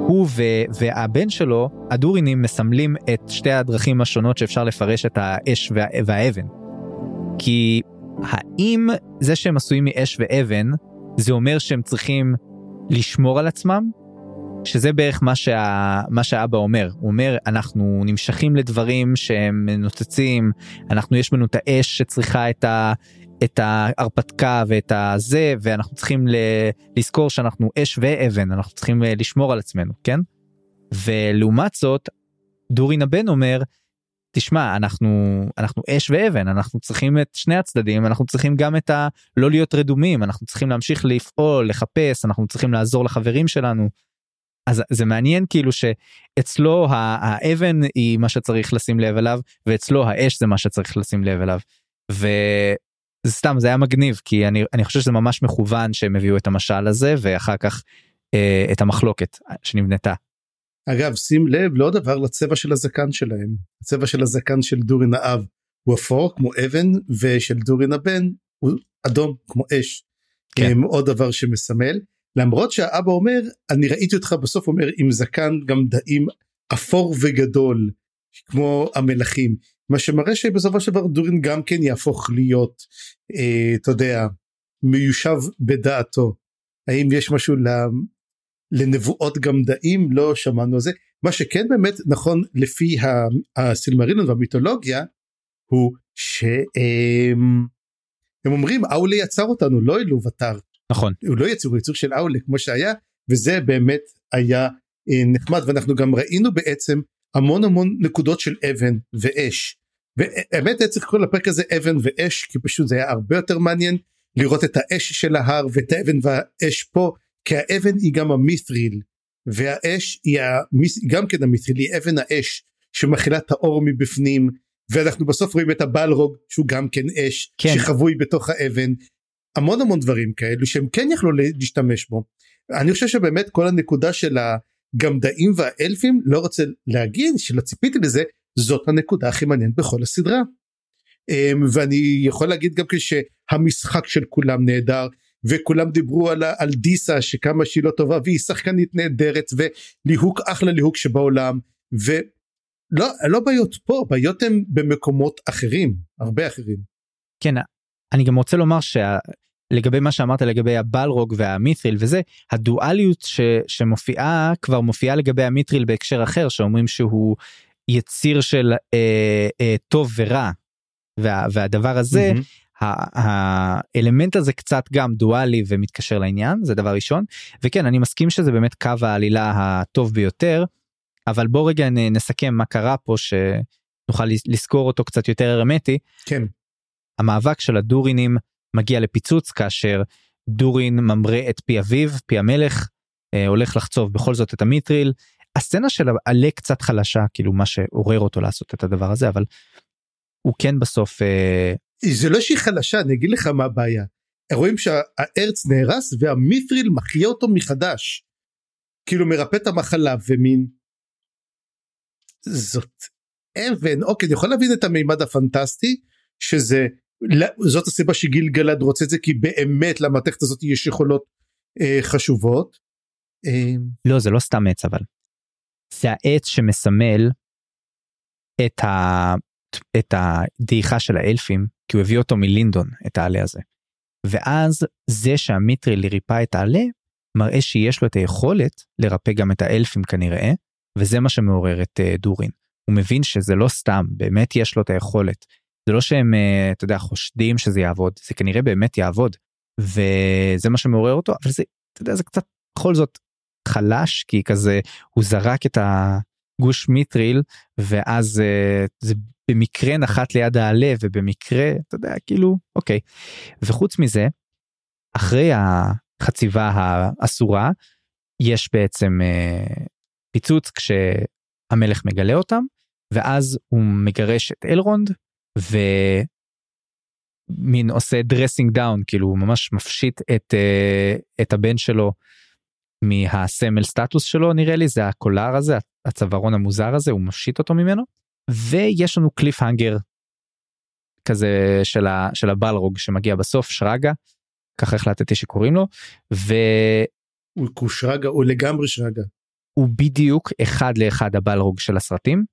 הוא ו- והבן שלו הדורינים מסמלים את שתי הדרכים השונות שאפשר לפרש את האש וה- והאבן. כי האם זה שהם עשויים מאש ואבן זה אומר שהם צריכים לשמור על עצמם? שזה בערך מה, שה... מה שהאבא אומר, הוא אומר אנחנו נמשכים לדברים שהם נוצצים, אנחנו יש לנו את האש שצריכה את, ה... את ההרפתקה ואת הזה ואנחנו צריכים ל... לזכור שאנחנו אש ואבן, אנחנו צריכים אה, לשמור על עצמנו, כן? ולעומת זאת, דורין הבן אומר, תשמע אנחנו אנחנו אש ואבן אנחנו צריכים את שני הצדדים אנחנו צריכים גם את ה... לא להיות רדומים אנחנו צריכים להמשיך לפעול לחפש אנחנו צריכים לעזור לחברים שלנו. אז זה מעניין כאילו שאצלו האבן היא מה שצריך לשים לב אליו ואצלו האש זה מה שצריך לשים לב אליו. וזה סתם זה היה מגניב כי אני אני חושב שזה ממש מכוון שהם הביאו את המשל הזה ואחר כך אה, את המחלוקת שנבנתה. אגב שים לב לעוד דבר לצבע של הזקן שלהם הצבע של הזקן של דורין האב הוא אפור כמו אבן ושל דורין הבן הוא אדום כמו אש. כן. עוד דבר שמסמל למרות שהאבא אומר אני ראיתי אותך בסוף אומר עם זקן גם דעים אפור וגדול כמו המלכים. מה שמראה שבסופו של דבר דורין גם כן יהפוך להיות אה, אתה יודע מיושב בדעתו. האם יש משהו. לנבואות גמדאים לא שמענו זה. מה שכן באמת נכון לפי הסילמרילון והמיתולוגיה הוא שהם הם אומרים אאולה יצר אותנו לא אלו ותר נכון. הוא לא יצור הוא יצור של אאולה כמו שהיה וזה באמת היה אה, נחמד. ואנחנו גם ראינו בעצם המון המון נקודות של אבן ואש. והאמת היה צריך לקרוא לפרק הזה אבן ואש כי פשוט זה היה הרבה יותר מעניין לראות את האש של ההר ואת האבן והאש פה כי האבן היא גם המית'ריל והאש היא המיס, גם כן המית'ריל היא אבן האש שמכילה את האור מבפנים ואנחנו בסוף רואים את הבלרוג שהוא גם כן אש כן. שחבוי בתוך האבן המון המון דברים כאלו שהם כן יכלו להשתמש בו. אני חושב שבאמת כל הנקודה של הגמדאים והאלפים לא רוצה להגיד שלא ציפיתי לזה זאת הנקודה הכי מעניינת בכל הסדרה. אמ, ואני יכול להגיד גם שהמשחק של כולם נהדר וכולם דיברו על, על דיסה שכמה שהיא לא טובה והיא שחקנית נהדרת וליהוק אחלה ליהוק שבעולם ולא לא בעיות פה בעיות הן במקומות אחרים הרבה אחרים. כן אני גם רוצה לומר שלגבי מה שאמרת לגבי הבלרוג והמיתריל וזה הדואליות ש, שמופיעה כבר מופיעה לגבי המיתריל בהקשר אחר שאומרים שהוא יציר של אה, אה, טוב ורע וה, והדבר הזה mm-hmm. האלמנט הזה קצת גם דואלי ומתקשר לעניין זה דבר ראשון וכן אני מסכים שזה באמת קו העלילה הטוב ביותר אבל בוא רגע נסכם מה קרה פה שנוכל לזכור אותו קצת יותר הרמטי. כן. המאבק של הדורינים מגיע לפיצוץ כאשר דורין ממרה את פי אביו פי המלך אה, הולך לחצוב בכל זאת את המיטריל. הסצנה של העלה קצת חלשה כאילו מה שעורר אותו לעשות את הדבר הזה אבל הוא כן בסוף אה... זה לא שהיא חלשה אני אגיד לך מה הבעיה. רואים שהארץ נהרס והמיתריל מחיה אותו מחדש. כאילו מרפא את המחלה ומין. זאת אבן. אוקיי אני יכול להבין את המימד הפנטסטי שזה זאת הסיבה שגיל גלד רוצה את זה כי באמת למתכת הזאת יש יכולות אה, חשובות. אה... לא זה לא סתם עץ אבל. זה העץ שמסמל את, ה... את הדעיכה של האלפים כי הוא הביא אותו מלינדון את העלה הזה. ואז זה שהמיטריל ריפא את העלה מראה שיש לו את היכולת לרפא גם את האלפים כנראה וזה מה שמעורר את uh, דורין. הוא מבין שזה לא סתם באמת יש לו את היכולת. זה לא שהם uh, אתה יודע חושדים שזה יעבוד זה כנראה באמת יעבוד וזה מה שמעורר אותו אבל זה אתה יודע זה קצת בכל זאת חלש כי כזה הוא זרק את הגוש מיטריל ואז uh, זה במקרה נחת ליד העלה ובמקרה אתה יודע כאילו אוקיי. וחוץ מזה אחרי החציבה האסורה יש בעצם uh, פיצוץ כשהמלך מגלה אותם ואז הוא מגרש את אלרונד ומין עושה dressing down כאילו הוא ממש מפשיט את, uh, את הבן שלו מהסמל סטטוס שלו נראה לי זה הקולר הזה הצווארון המוזר הזה הוא מפשיט אותו ממנו ויש לנו קליף הנגר כזה של, ה, של הבלרוג שמגיע בסוף שרגא ככה החלטתי שקוראים לו ו... הוא שרגא הוא לגמרי שרגא. הוא בדיוק אחד לאחד הבלרוג של הסרטים.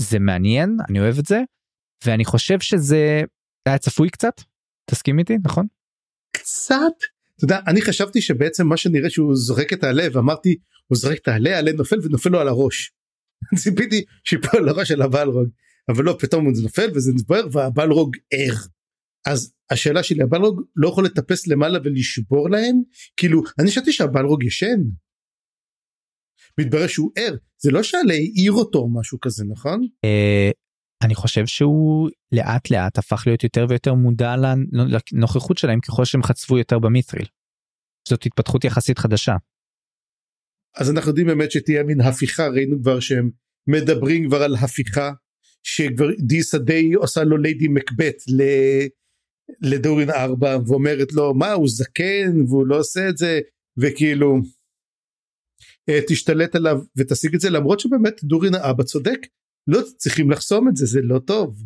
וזה מעניין אני אוהב את זה ואני חושב שזה היה צפוי קצת תסכים איתי נכון? קצת אתה יודע אני חשבתי שבעצם מה שנראה שהוא זורק את העלה ואמרתי הוא זורק את העלה העלה נופל ונופל לו על הראש. ציפיתי שיפול על הראש של הבלרוג אבל לא פתאום זה נופל וזה נתבהר והבלרוג ער. אז השאלה שלי הבלרוג לא יכול לטפס למעלה ולשבור להם כאילו אני חשבתי שהבלרוג ישן. מתברר שהוא ער זה לא שעלה העיר אותו או משהו כזה נכון? אה, אני חושב שהוא לאט לאט הפך להיות יותר ויותר מודע לנוכחות שלהם ככל שהם חצבו יותר במיתריל. זאת התפתחות יחסית חדשה. אז אנחנו יודעים באמת שתהיה מין הפיכה ראינו כבר שהם מדברים כבר על הפיכה שכבר דיסה די עושה לו ליידי מקבט ל... לדורין ארבע ואומרת לו מה הוא זקן והוא לא עושה את זה וכאילו תשתלט עליו ותשיג את זה למרות שבאמת דורין האבא צודק לא צריכים לחסום את זה זה לא טוב.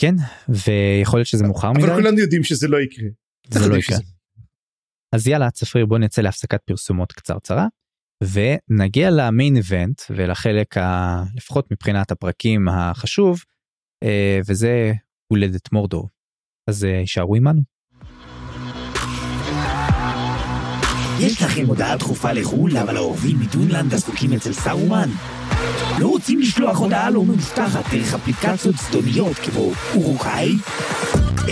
כן ויכול להיות שזה מאוחר מדי. אבל כולנו יודעים שזה לא יקרה. זה לא יקרה. שזה... אז יאללה צפריר בוא נצא להפסקת פרסומות קצרצרה ונגיע למיין איבנט ולחלק ה... לפחות מבחינת הפרקים החשוב אה, וזה הולדת מורדור. אז אה, יישארו עמנו. יש לכם הודעה דחופה לחו"ל, אבל האורבים מדונלנד עסוקים אצל סארומן? לא רוצים לשלוח הודעה לא מאובטחת דרך אפליקציות זדוניות כמו אורוקאי?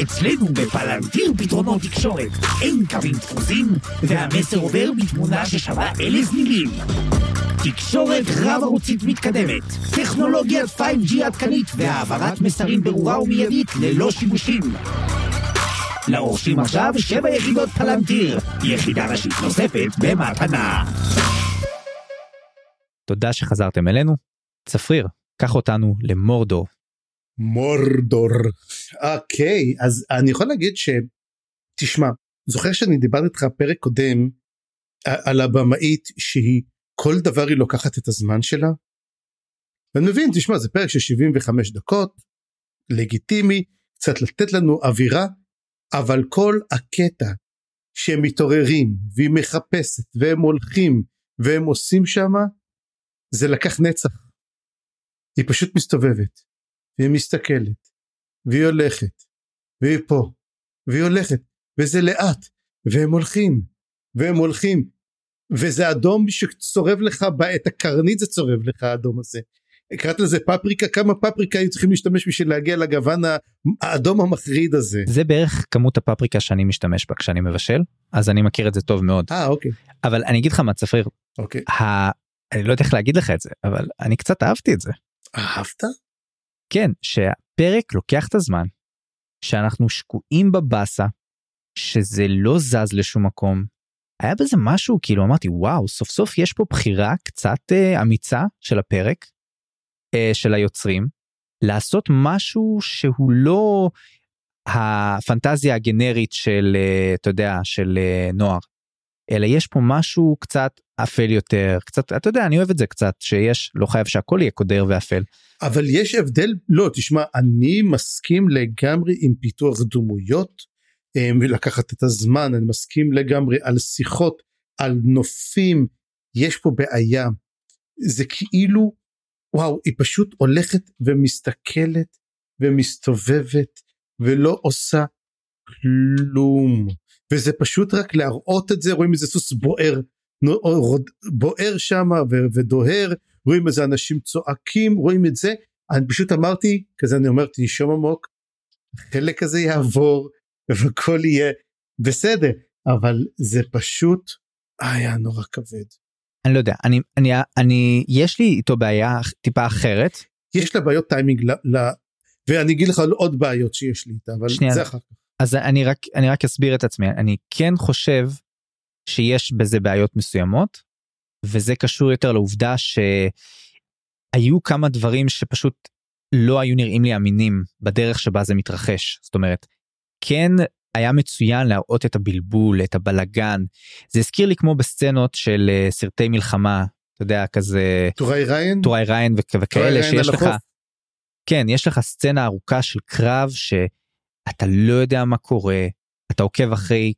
אצלנו בפלנטיר פתרונות תקשורת אין קווים דפוסים, והמסר עובר בתמונה ששווה אלף מילים. תקשורת רב-ערוצית מתקדמת, טכנולוגיית 5G עדכנית והעברת מסרים ברורה ומיידית ללא שיבושים. לרוכשים עכשיו שבע יחידות פלנטיר, יחידה ראשית נוספת במתנה. תודה שחזרתם אלינו. צפריר, קח אותנו למורדור. מורדור. אוקיי, אז אני יכול להגיד ש... תשמע, זוכר שאני דיברתי איתך פרק קודם על הבמאית שהיא כל דבר היא לוקחת את הזמן שלה? ואני מבין, תשמע, זה פרק של 75 דקות, לגיטימי, קצת לתת לנו אווירה, אבל כל הקטע שהם מתעוררים והיא מחפשת והם הולכים והם עושים שמה, זה לקח נצח. היא פשוט מסתובבת, והיא מסתכלת, והיא הולכת, והיא פה, והיא הולכת, וזה לאט, והם הולכים, והם הולכים, וזה אדום שצורב לך, את הקרנית זה צורב לך האדום הזה. קראת לזה פפריקה כמה פפריקה היו צריכים להשתמש בשביל להגיע לגוון האדום המחריד הזה. זה בערך כמות הפפריקה שאני משתמש בה כשאני מבשל אז אני מכיר את זה טוב מאוד. אה אוקיי. אבל אני אגיד לך מה צפריר. אוקיי. ה... אני לא יודע איך להגיד לך את זה אבל אני קצת אהבתי את זה. אהבת? כן שהפרק לוקח את הזמן שאנחנו שקועים בבאסה שזה לא זז לשום מקום. היה בזה משהו כאילו אמרתי וואו סוף סוף יש פה בחירה קצת אה, אמיצה של הפרק אה, של היוצרים לעשות משהו שהוא לא הפנטזיה הגנרית של אה, אתה יודע של אה, נוער אלא יש פה משהו קצת אפל יותר קצת אתה יודע אני אוהב את זה קצת שיש לא חייב שהכל יהיה קודר ואפל. אבל יש הבדל לא תשמע אני מסכים לגמרי עם פיתוח דמויות ולקחת את הזמן אני מסכים לגמרי על שיחות על נופים יש פה בעיה זה כאילו וואו היא פשוט הולכת ומסתכלת ומסתובבת ולא עושה כלום. וזה פשוט רק להראות את זה רואים איזה סוס בוער בוער שם ודוהר רואים איזה אנשים צועקים רואים את זה. אני פשוט אמרתי כזה אני אומר תנשום עמוק החלק הזה יעבור והכל יהיה בסדר. אבל זה פשוט היה נורא כבד. אני לא יודע אני אני אני יש לי איתו בעיה טיפה אחרת. יש לה בעיות טיימינג ל, ל, ואני אגיד לך על עוד בעיות שיש לי איתה אבל שנייה, זה אחר כך. אז אני רק אני רק אסביר את עצמי אני כן חושב שיש בזה בעיות מסוימות וזה קשור יותר לעובדה שהיו כמה דברים שפשוט לא היו נראים לי אמינים בדרך שבה זה מתרחש זאת אומרת כן היה מצוין להראות את הבלבול את הבלגן. זה הזכיר לי כמו בסצנות של uh, סרטי מלחמה אתה יודע כזה טוראי ריין? טוראי ריין וכ- וכאלה שיש לך. כן יש לך סצנה ארוכה של קרב שאתה לא יודע מה קורה אתה עוקב אחרי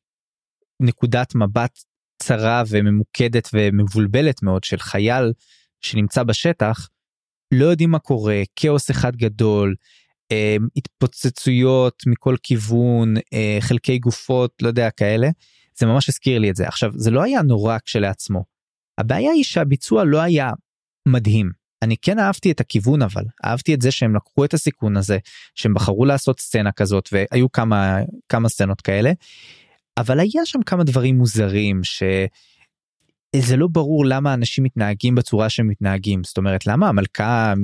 נקודת מבט צרה וממוקדת ומבולבלת מאוד של חייל שנמצא בשטח לא יודעים מה קורה כאוס אחד גדול התפוצצויות מכל כיוון אה, חלקי גופות לא יודע כאלה זה ממש הזכיר לי את זה עכשיו זה לא היה נורא כשלעצמו. הבעיה היא שהביצוע לא היה מדהים אני כן אהבתי את הכיוון אבל אהבתי את זה שהם לקחו את הסיכון הזה שהם בחרו לעשות סצנה כזאת והיו כמה כמה סצנות כאלה. אבל היה שם כמה דברים מוזרים ש... זה לא ברור למה אנשים מתנהגים בצורה שהם מתנהגים. זאת אומרת למה המלכה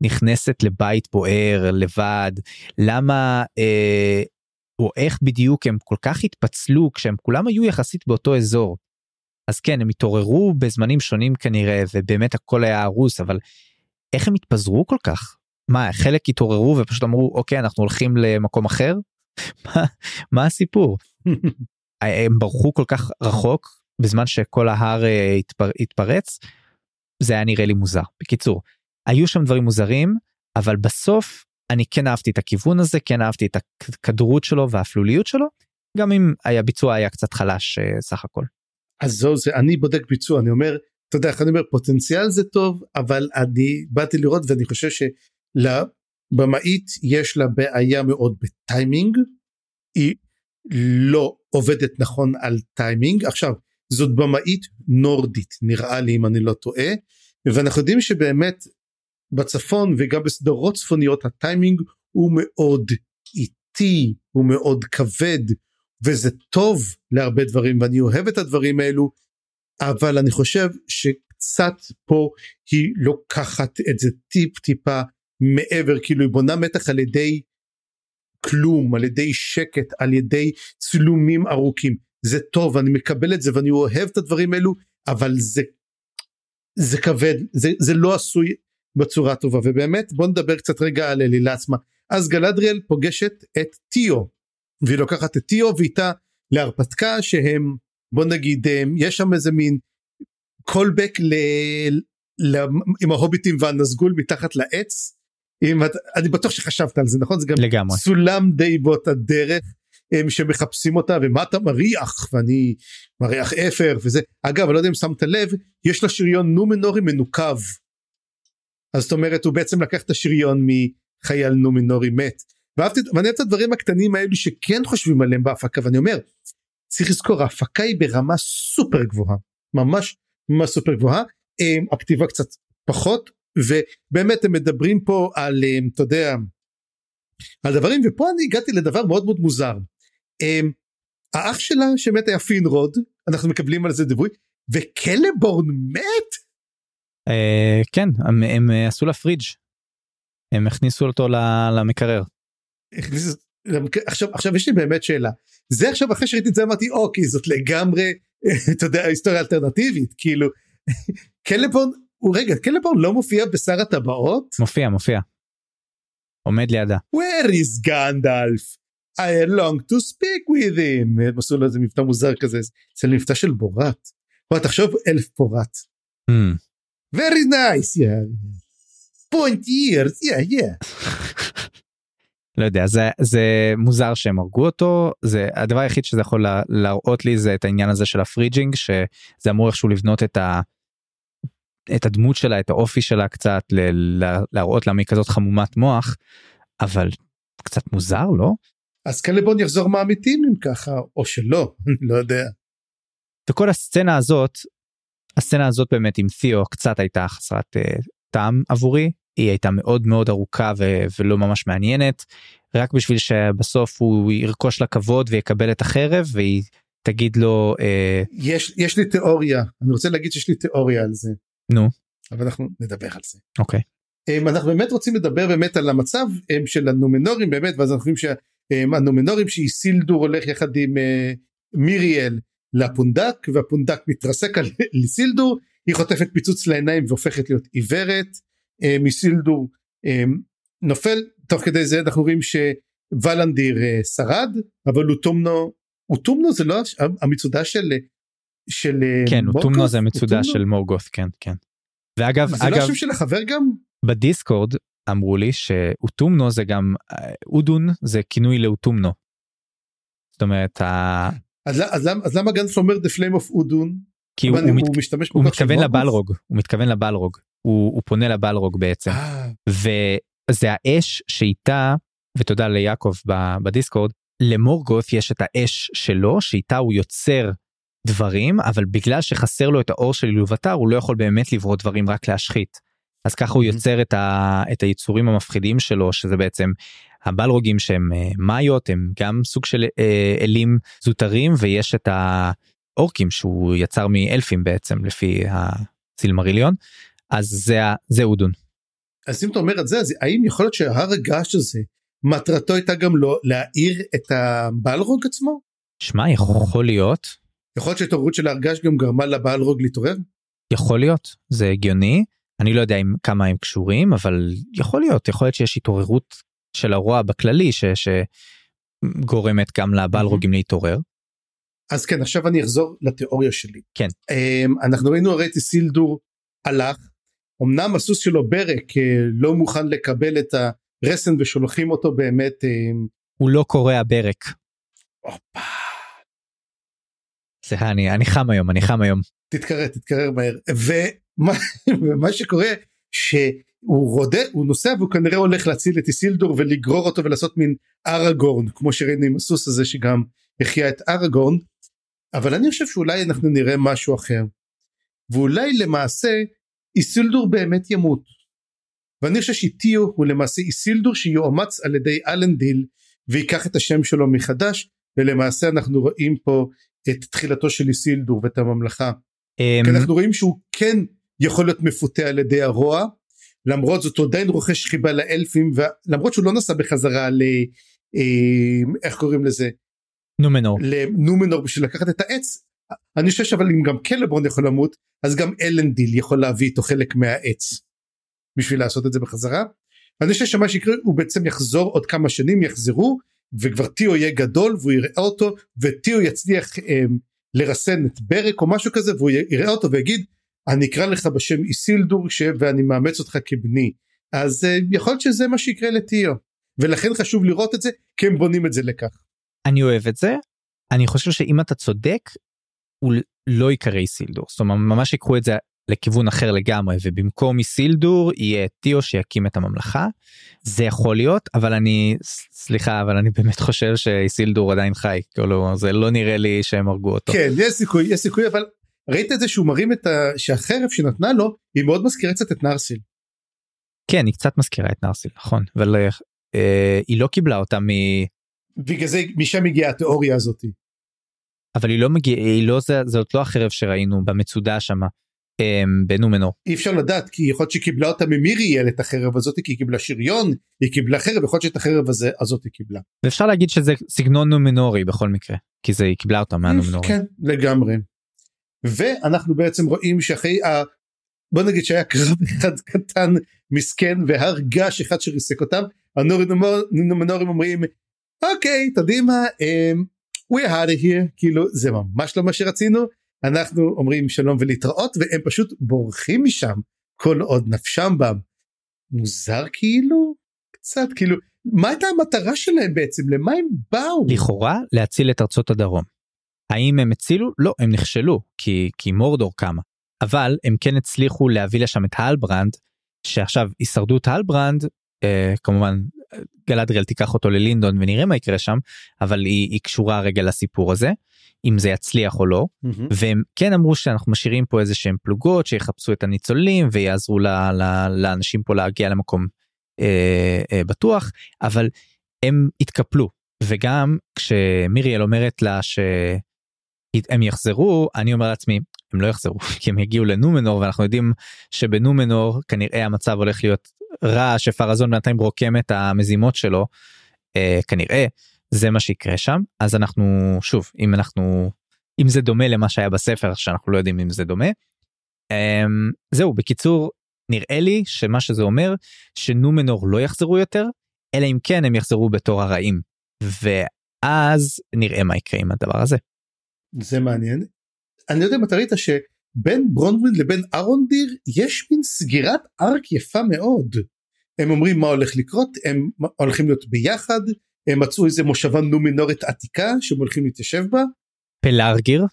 נכנסת לבית בוער לבד? למה אה, או איך בדיוק הם כל כך התפצלו כשהם כולם היו יחסית באותו אזור. אז כן הם התעוררו בזמנים שונים כנראה ובאמת הכל היה הרוס אבל איך הם התפזרו כל כך? מה חלק התעוררו ופשוט אמרו אוקיי אנחנו הולכים למקום אחר? מה, מה הסיפור? הם ברחו כל כך רחוק בזמן שכל ההר אה, התפר, התפרץ זה היה נראה לי מוזר בקיצור היו שם דברים מוזרים אבל בסוף אני כן אהבתי את הכיוון הזה כן אהבתי את הכדרות שלו והאפלוליות שלו גם אם היה ביצוע היה קצת חלש אה, סך הכל. אז זו זה אני בודק ביצוע אני אומר אתה יודע איך אני אומר פוטנציאל זה טוב אבל אני באתי לראות ואני חושב שלבמאית יש לה בעיה מאוד בטיימינג היא לא עובדת נכון על טיימינג עכשיו זאת במאית נורדית נראה לי אם אני לא טועה ואנחנו יודעים שבאמת בצפון וגם בסדרות צפוניות הטיימינג הוא מאוד איטי הוא מאוד כבד וזה טוב להרבה דברים ואני אוהב את הדברים האלו אבל אני חושב קצת פה היא לוקחת את זה טיפ טיפה מעבר כאילו היא בונה מתח על ידי כלום על ידי שקט על ידי צילומים ארוכים זה טוב אני מקבל את זה ואני אוהב את הדברים האלו אבל זה זה כבד זה זה לא עשוי בצורה טובה. ובאמת בוא נדבר קצת רגע על אלילה עצמה. אז גלדריאל פוגשת את טיו והיא לוקחת את טיו ואיתה להרפתקה שהם בוא נגיד יש שם איזה מין קולבק ל... ל... עם ההוביטים והנזגול מתחת לעץ. אם את... אני בטוח שחשבת על זה נכון? זה גם לגמרי. סולם די באותה דרך הם שמחפשים אותה ומה אתה מריח ואני מריח אפר וזה אגב אני לא יודע אם שמת לב יש לה שריון נומנורי מנוקב. אז זאת אומרת הוא בעצם לקח את השריון מחייל נומנורי מת. ואהבתי ואני אוהב את הדברים הקטנים האלו שכן חושבים עליהם בהפקה ואני אומר צריך לזכור ההפקה היא ברמה סופר גבוהה ממש ממש סופר גבוהה הכתיבה קצת פחות ובאמת הם מדברים פה על אתה יודע על דברים ופה אני הגעתי לדבר מאוד מאוד מוזר. האח שלה שמת היה פינרוד אנחנו מקבלים על זה דיווי וקלבורן מת? אה, כן הם עשו לה פרידג' הם הכניסו אותו למקרר. עכשיו עכשיו יש לי באמת שאלה זה עכשיו אחרי שראיתי את זה אמרתי אוקיי זאת לגמרי אתה יודע היסטוריה אלטרנטיבית כאילו קלבון הוא רגע קלבון לא מופיע בשר הטבעות מופיע מופיע. עומד לידה. where is גנדלף I long to speak with him הם עשו לו איזה מבטא מוזר כזה זה מבטא של בורת. בוא תחשוב אלף פורת. Mm. very nice yeah. point years yeah yeah. לא יודע זה זה מוזר שהם הרגו אותו זה הדבר היחיד שזה יכול לה, להראות לי זה את העניין הזה של הפריג'ינג שזה אמור איכשהו לבנות את ה... את הדמות שלה את האופי שלה קצת ל, ל, להראות למה היא כזאת חמומת מוח אבל קצת מוזר לא? אז קלבון יחזור מהאמיתים אם ככה או שלא אני לא יודע. וכל הסצנה הזאת הסצנה הזאת באמת עם תיאו קצת הייתה חסרת uh, טעם עבורי. היא הייתה מאוד מאוד ארוכה ו- ולא ממש מעניינת. רק בשביל שבסוף הוא ירכוש לה כבוד ויקבל את החרב והיא תגיד לו אה... יש יש לי תיאוריה אני רוצה להגיד שיש לי תיאוריה על זה. נו. אבל אנחנו נדבר על זה. אוקיי. אנחנו באמת רוצים לדבר באמת על המצב של הנומנורים באמת ואז אנחנו חושבים שהנומנורים שהיא סילדור הולך יחד עם אה, מיריאל לפונדק והפונדק מתרסק על סילדור היא חוטפת פיצוץ לעיניים והופכת להיות עיוורת אה, מסילדור אה, נופל. תוך כדי זה אנחנו רואים שוולנדיר אה, שרד אבל אוטומנו אוטומנו זה לא המצודה של של כן אוטומנו זה המצודה של מורגות כן כן. ואגב זה לא אגב לא השם של החבר גם? בדיסקורד אמרו לי שאוטומנו זה גם אודון זה כינוי לאוטומנו. זאת אומרת ה... אז, אז, אז למה גנץ אומר the flame of אודון? כי הוא, הוא, הוא משתמש הוא מתכוון לבלרוג הוא מתכוון לבלרוג הוא, הוא פונה לבלרוג בעצם אה. וזה האש שאיתה ותודה ליעקב בדיסקורד למורגות יש את האש שלו שאיתה הוא יוצר דברים אבל בגלל שחסר לו את האור של אילובטר הוא לא יכול באמת לברוא דברים רק להשחית. אז ככה הוא יוצר את, ה, את היצורים המפחידים שלו שזה בעצם הבלרוגים שהם מאיות הם גם סוג של אלים זוטרים ויש את האורקים שהוא יצר מאלפים בעצם לפי הסילמריליון אז זה זה אודון. אז אם אתה אומר את זה אז האם יכול להיות שההר הגעש הזה מטרתו הייתה גם לא להעיר את הבלרוג עצמו? שמע יכול להיות. יכול להיות שהתעוררות של הרגש גם גרמה לבלרוג להתעורר? יכול להיות זה הגיוני אני לא יודע אם כמה הם קשורים אבל יכול להיות יכול להיות שיש התעוררות של הרוע בכללי ש, שגורמת גם לבלרוגים להתעורר. אז כן עכשיו אני אחזור לתיאוריה שלי. כן. אנחנו ראינו הרי את סילדור הלך אמנם הסוס שלו ברק לא מוכן לקבל את הרסן ושולחים אותו באמת. הוא לא קורע ברק. אופה. סליחה אני אני חם היום אני חם היום. תתקרר תתקרר מהר ומה, ומה שקורה שהוא רודה הוא נוסע והוא כנראה הולך להציל את איסילדור ולגרור אותו ולעשות מין אראגורן כמו שראינו עם הסוס הזה שגם החיה את אראגורן אבל אני חושב שאולי אנחנו נראה משהו אחר ואולי למעשה איסילדור באמת ימות. ואני חושב שטיו הוא למעשה איסילדור שיאומץ על ידי אלנדיל ויקח את השם שלו מחדש ולמעשה אנחנו רואים פה את תחילתו של איסילדור ואת הממלכה. אמ, כי אנחנו רואים שהוא כן יכול להיות מפותה על ידי הרוע. למרות זאת הוא עדיין רוכש חיבה לאלפים ולמרות שהוא לא נסע בחזרה ל... אה, איך קוראים לזה? נומנור. לנומנור בשביל לקחת את העץ. אני חושב שאבל אם גם קלברון יכול למות אז גם אלנדיל יכול להביא איתו חלק מהעץ בשביל לעשות את זה בחזרה. אני חושב שמה שיקרה הוא בעצם יחזור עוד כמה שנים יחזרו וכבר טיו יהיה גדול והוא יראה אותו וטיו יצליח אה, לרסן את ברק או משהו כזה והוא יראה אותו ויגיד אני אקרא לך בשם איסילדור ש... ואני מאמץ אותך כבני. אז uh, יכול להיות שזה מה שיקרה לטיו. ולכן חשוב לראות את זה כי הם בונים את זה לכך. אני אוהב את זה. אני חושב שאם אתה צודק הוא לא ייקרא איסילדור. זאת אומרת ממש יקחו את זה לכיוון אחר לגמרי ובמקום איסילדור יהיה טיו שיקים את הממלכה. זה יכול להיות אבל אני סליחה אבל אני באמת חושב שאיסילדור עדיין חי. כאילו זה לא נראה לי שהם הרגו אותו. כן יש סיכוי יש סיכוי אבל ראית את זה שהוא מרים את ה... שהחרב שנתנה לו היא מאוד מזכירה קצת את נרסיל. כן היא קצת מזכירה את נרסיל נכון אבל אה, היא לא קיבלה אותה מ... בגלל זה משם הגיעה התיאוריה הזאתי. אבל היא לא מגיעה היא לא זה זאת לא החרב שראינו במצודה שמה אה, בנומנור. אי אפשר לדעת כי יכול להיות שהיא קיבלה אותה ממיריאל את החרב הזאת כי היא קיבלה שריון היא קיבלה חרב יכול להיות שאת החרב הזה הזאת היא קיבלה. ואפשר להגיד שזה סגנון נומנורי בכל מקרה כי זה היא קיבלה אותה מהנומנורי. כן לגמרי. ואנחנו בעצם רואים שאחרי ה... בוא נגיד שהיה קרב אחד קטן מסכן והר געש אחד שריסק אותם הנומנורים אומרים אוקיי אתה יודעים מה um, we out of here. כאילו זה ממש לא מה שרצינו. אנחנו אומרים שלום ולהתראות והם פשוט בורחים משם כל עוד נפשם בם. מוזר כאילו? קצת כאילו מה הייתה המטרה שלהם בעצם? למה הם באו? לכאורה להציל את ארצות הדרום. האם הם הצילו? לא, הם נכשלו, כי, כי מורדור קמה. אבל הם כן הצליחו להביא לשם את האלברנד, שעכשיו הישרדות האלברנד, אה, כמובן גלדריאל תיקח אותו ללינדון ונראה מה יקרה שם, אבל היא, היא קשורה רגע לסיפור הזה, אם זה יצליח או לא, mm-hmm. והם כן אמרו שאנחנו משאירים פה איזה שהם פלוגות שיחפשו את הניצולים ויעזרו ל, ל, לאנשים פה להגיע למקום אה, אה, בטוח, אבל הם התקפלו, וגם כשמיריאל אומרת לה ש... הם יחזרו אני אומר לעצמי הם לא יחזרו כי הם יגיעו לנומנור ואנחנו יודעים שבנומנור כנראה המצב הולך להיות רע שפרזון בינתיים רוקם את המזימות שלו אה, כנראה זה מה שיקרה שם אז אנחנו שוב אם אנחנו אם זה דומה למה שהיה בספר שאנחנו לא יודעים אם זה דומה. אה, זהו בקיצור נראה לי שמה שזה אומר שנומנור לא יחזרו יותר אלא אם כן הם יחזרו בתור הרעים ואז נראה מה יקרה עם הדבר הזה. זה מעניין. אני לא יודע אם אתה ראית שבין ברונדווין לבין ארונדיר יש מין סגירת ארק יפה מאוד. הם אומרים מה הולך לקרות הם הולכים להיות ביחד הם מצאו איזה מושבה נומינורית עתיקה שהם הולכים להתיישב בה. פלארגיר.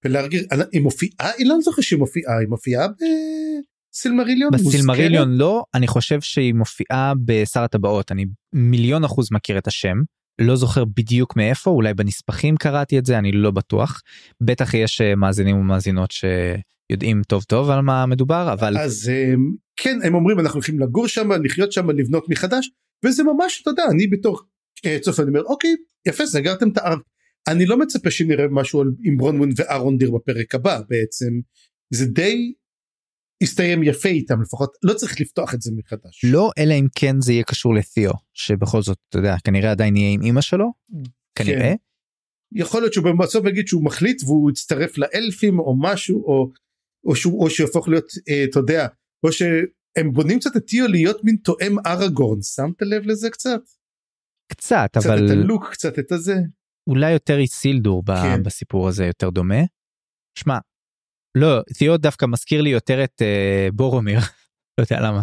פלארגיר היא מופיעה היא לא זוכר שהיא מופיעה היא מופיעה בסילמריליון בסילמריליון לא אני חושב שהיא מופיעה בשר הטבעות אני מיליון אחוז מכיר את השם לא זוכר בדיוק מאיפה אולי בנספחים קראתי את זה אני לא בטוח. בטח יש אה, מאזינים ומאזינות שיודעים טוב טוב על מה מדובר אבל אז אה, כן הם אומרים אנחנו הולכים לגור שם לחיות שם לבנות מחדש וזה ממש אתה יודע אני בתור אה, צופה אני אומר אוקיי יפה סגרתם את הארק אני לא מצפה שנראה משהו עם ברונמון ואהרון דיר בפרק הבא בעצם. זה די הסתיים יפה איתם לפחות לא צריך לפתוח את זה מחדש. לא אלא אם כן זה יהיה קשור לתיאו שבכל זאת אתה יודע כנראה עדיין יהיה עם אמא שלו כנראה. כן. יכול להיות שהוא בסוף יגיד שהוא מחליט והוא יצטרף לאלפים או משהו או או שהוא או שיהפוך להיות אה, אתה יודע או שהם בונים קצת את תיאו להיות מין תואם אראגורן שמת לב לזה קצת? קצת, קצת אבל את הלוק קצת את הזה אולי יותר איסילדור כן. בסיפור הזה יותר דומה. שמע לא תיאו דווקא מזכיר לי יותר את uh, בורומיר לא יודע למה.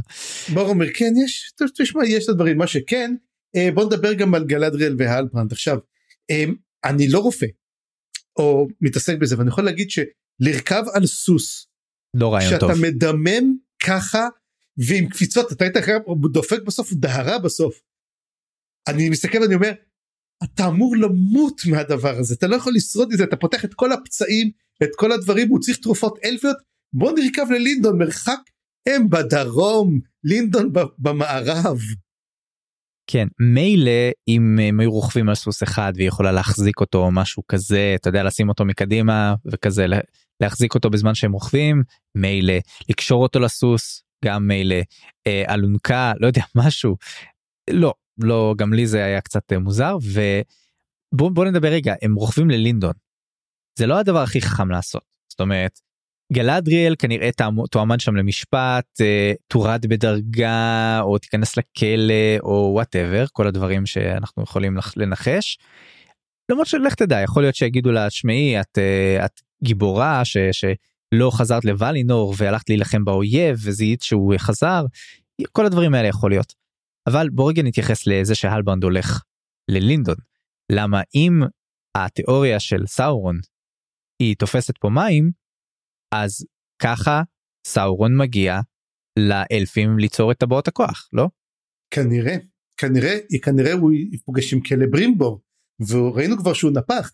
בורומיר כן יש תשמע יש את הדברים מה שכן uh, בוא נדבר גם על גלדריאל והלפרנד עכשיו um, אני לא רופא או מתעסק בזה ואני יכול להגיד שלרכב על סוס לא רעיון שאתה טוב שאתה מדמם ככה ועם קפיצות אתה היית דופק בסוף דהרה בסוף. אני מסתכל ואני אומר אתה אמור למות מהדבר הזה אתה לא יכול לשרוד את זה אתה פותח את כל הפצעים את כל הדברים הוא צריך תרופות אלפיות בוא נרכב ללינדון מרחק הם בדרום לינדון במערב. כן מילא אם הם היו רוכבים על סוס אחד והיא יכולה להחזיק אותו או משהו כזה אתה יודע לשים אותו מקדימה וכזה להחזיק אותו בזמן שהם רוכבים, מילא, לקשור אותו לסוס, גם מילא, אה, אלונקה, לא יודע, משהו. לא, לא, גם לי זה היה קצת אה, מוזר, ובואו נדבר רגע, הם רוכבים ללינדון. זה לא הדבר הכי חכם לעשות. זאת אומרת, גלדריאל כנראה תועמד שם למשפט, אה, תורד בדרגה, או תיכנס לכלא, או whatever, כל הדברים שאנחנו יכולים לנחש. למרות שלך תדע, יכול להיות שיגידו לה, שמעי, את, אה, את גיבורה ש, שלא חזרת לוולינור והלכת להילחם באויב וזיהית שהוא חזר, כל הדברים האלה יכול להיות. אבל בוא רגע נתייחס לזה שהלברנד הולך ללינדון. למה אם התיאוריה של סאורון היא תופסת פה מים, אז ככה סאורון מגיע לאלפים ליצור את טבעות הכוח, לא? כנראה, כנראה, כנראה הוא יפוגש עם קלברימבור, וראינו כבר שהוא נפח.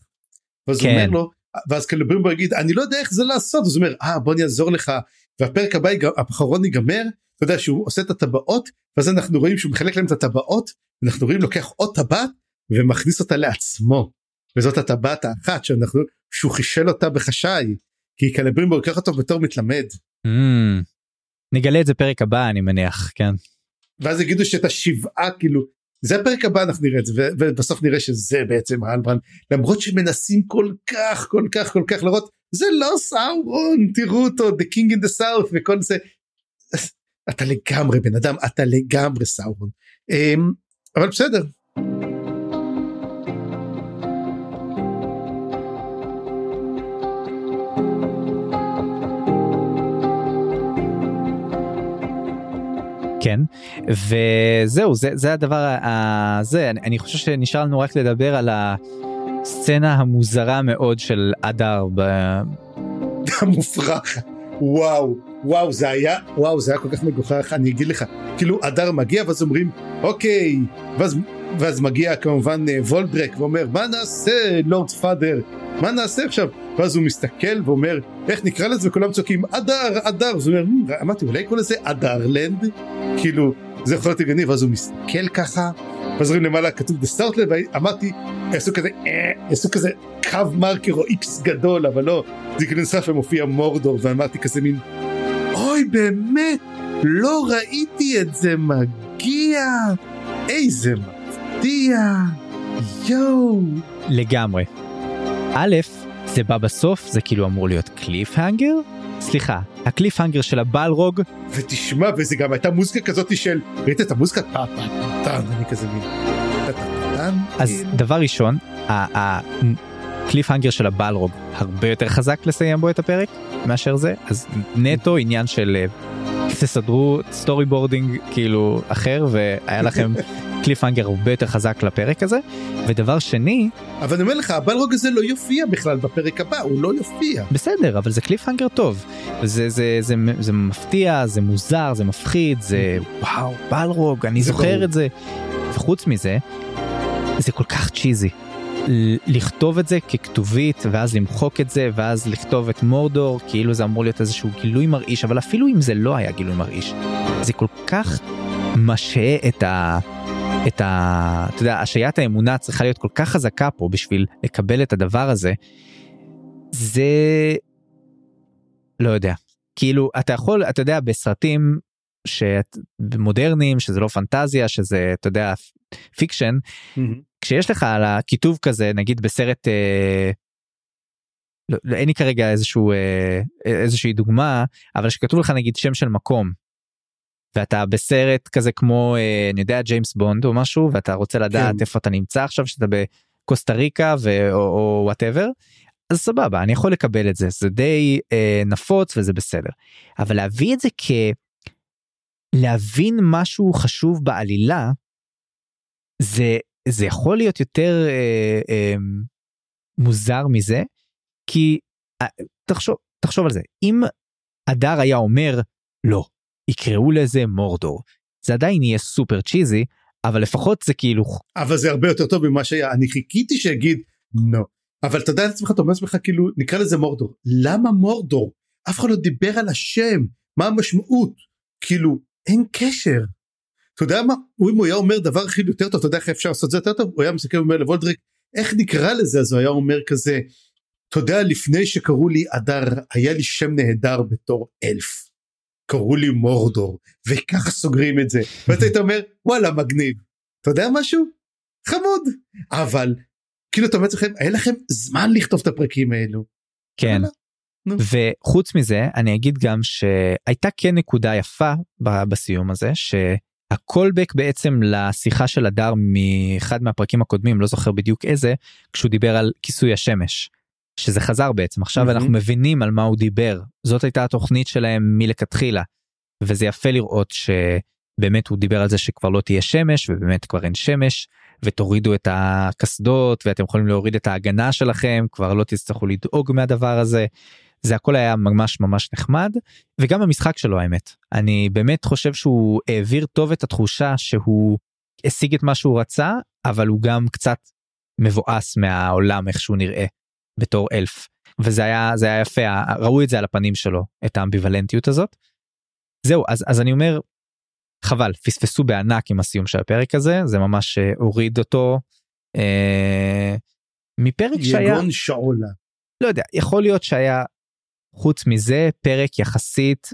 ואז כן. הוא אומר לו, ואז קלברימבור יגיד, אני לא יודע איך זה לעשות, אז הוא אומר, אה בוא אני אעזור לך, והפרק הבא האחרון ייגמר, אתה יודע שהוא עושה את הטבעות, ואז אנחנו רואים שהוא מחלק להם את הטבעות, ואנחנו רואים לוקח עוד טבעת ומכניס אותה לעצמו. וזאת הטבעת האחת שאנחנו, שהוא חישל אותה בחשאי. כי קלברימבו לוקח אותו בתור מתלמד. Mm, נגלה את זה פרק הבא אני מניח כן. ואז יגידו שאת השבעה כאילו זה הפרק הבא אנחנו נראה את זה ובסוף נראה שזה בעצם האלברן למרות שמנסים כל כך כל כך כל כך לראות זה לא סאורון תראו אותו the king in the south וכל זה. אתה לגמרי בן אדם אתה לגמרי סאורון. אמ, אבל בסדר. כן וזהו זה זה הדבר הזה אני, אני חושב שנשאר לנו רק לדבר על הסצנה המוזרה מאוד של אדר. ב... המופרך וואו וואו זה היה וואו זה היה כל כך מגוחך אני אגיד לך. כאילו אדר מגיע ואז אומרים אוקיי ואז ואז מגיע כמובן אה, וולדרק ואומר מה נעשה לורד פאדר? מה נעשה עכשיו? ואז הוא מסתכל ואומר איך נקרא לזה? וכולם צועקים אדר אדר אז הוא אומר אמרתי אולי קוראים לזה אדרלנד? כאילו זה יכול להיות הגיוני ואז הוא מסתכל ככה ואז רואים למעלה כתוב דה סטארטלד ואמרתי יעשו כזה אה, יעשו כזה קו מרקר או איקס גדול אבל לא זה כאילו נוסף ומופיע מורדור ואמרתי כזה מין אוי באמת לא ראיתי את זה מגיע איזה מפתיע יואו לגמרי א', זה בא בסוף, זה כאילו אמור להיות cliffhanger? סליחה, ה cliffhanger של הבלרוג. ותשמע, וזה גם הייתה מוזיקה כזאת של, ראית את המוזיקה? טה טה טה אני כזה מין. אז דבר ראשון, ה cliffhanger של הבלרוג הרבה יותר חזק לסיים בו את הפרק מאשר זה, אז נטו עניין של אה, תסדרו storyboarding כאילו אחר והיה לכם cliffhanger הרבה יותר חזק לפרק הזה ודבר שני אבל אני אומר לך הבלרוג הזה לא יופיע בכלל בפרק הבא הוא לא יופיע בסדר אבל זה קליפהנגר טוב זה זה זה זה מפתיע זה מוזר זה מפחיד זה וואו בלרוג אני זוכר ברור. את זה וחוץ מזה זה כל כך צ'יזי. לכתוב את זה ככתובית ואז למחוק את זה ואז לכתוב את מורדור כאילו זה אמור להיות איזשהו גילוי מרעיש אבל אפילו אם זה לא היה גילוי מרעיש זה כל כך משהה את ה... את ה... אתה יודע, השעיית האמונה צריכה להיות כל כך חזקה פה בשביל לקבל את הדבר הזה. זה... לא יודע. כאילו, אתה יכול, אתה יודע, בסרטים שמודרניים, שזה לא פנטזיה, שזה, אתה יודע, fiction, mm-hmm. כשיש לך על הכיתוב כזה, נגיד בסרט... אה, לא, לא, אין לי כרגע איזשהו אה, איזושהי דוגמה אבל שכתוב לך נגיד שם של מקום ואתה בסרט כזה כמו אה, אני יודע ג'יימס בונד או משהו ואתה רוצה לדעת כן. איפה אתה נמצא עכשיו שאתה בקוסטה ריקה ו... או whatever אז סבבה אני יכול לקבל את זה זה די אה, נפוץ וזה בסדר אבל להביא את זה כ... להבין משהו חשוב בעלילה זה זה יכול להיות יותר אה, אה, מוזר מזה כי אה, תחשוב תחשוב על זה אם הדר היה אומר לא יקראו לזה מורדור. זה עדיין יהיה סופר צ'יזי, אבל לפחות זה כאילו... אבל זה הרבה יותר טוב ממה שהיה, אני חיכיתי שיגיד לא. אבל אתה יודע לעצמך, אתה אומר לעצמך כאילו נקרא לזה מורדור. למה מורדור? אף אחד לא דיבר על השם, מה המשמעות? כאילו אין קשר. אתה יודע מה, אם הוא היה אומר דבר הכי יותר טוב, אתה יודע איך אפשר לעשות את זה יותר טוב? הוא היה מסתכל ואומר לוולדריק, איך נקרא לזה? אז הוא היה אומר כזה, אתה יודע לפני שקראו לי אדר היה לי שם נהדר בתור אלף. קראו לי מורדור וככה סוגרים את זה ואתה היית אומר וואלה מגניב. אתה יודע משהו? חמוד אבל כאילו אתה אומר לכם היה לכם זמן לכתוב את הפרקים האלו. כן. נו. וחוץ מזה אני אגיד גם שהייתה כן נקודה יפה בסיום הזה שהקולבק בעצם לשיחה של הדר מאחד מהפרקים הקודמים לא זוכר בדיוק איזה כשהוא דיבר על כיסוי השמש. שזה חזר בעצם עכשיו מהמם. אנחנו מבינים על מה הוא דיבר זאת הייתה התוכנית שלהם מלכתחילה. וזה יפה לראות שבאמת הוא דיבר על זה שכבר לא תהיה שמש ובאמת כבר אין שמש ותורידו את הקסדות ואתם יכולים להוריד את ההגנה שלכם כבר לא תצטרכו לדאוג מהדבר הזה. זה הכל היה ממש ממש נחמד וגם המשחק שלו האמת אני באמת חושב שהוא העביר טוב את התחושה שהוא השיג את מה שהוא רצה אבל הוא גם קצת מבואס מהעולם איך שהוא נראה בתור אלף וזה היה זה היה יפה ראו את זה על הפנים שלו את האמביוולנטיות הזאת. זהו אז אז אני אומר חבל פספסו בענק עם הסיום של הפרק הזה זה ממש אה, הוריד אותו אה, מפרק שהיה יגון שאולה. לא יודע יכול להיות שהיה חוץ מזה פרק יחסית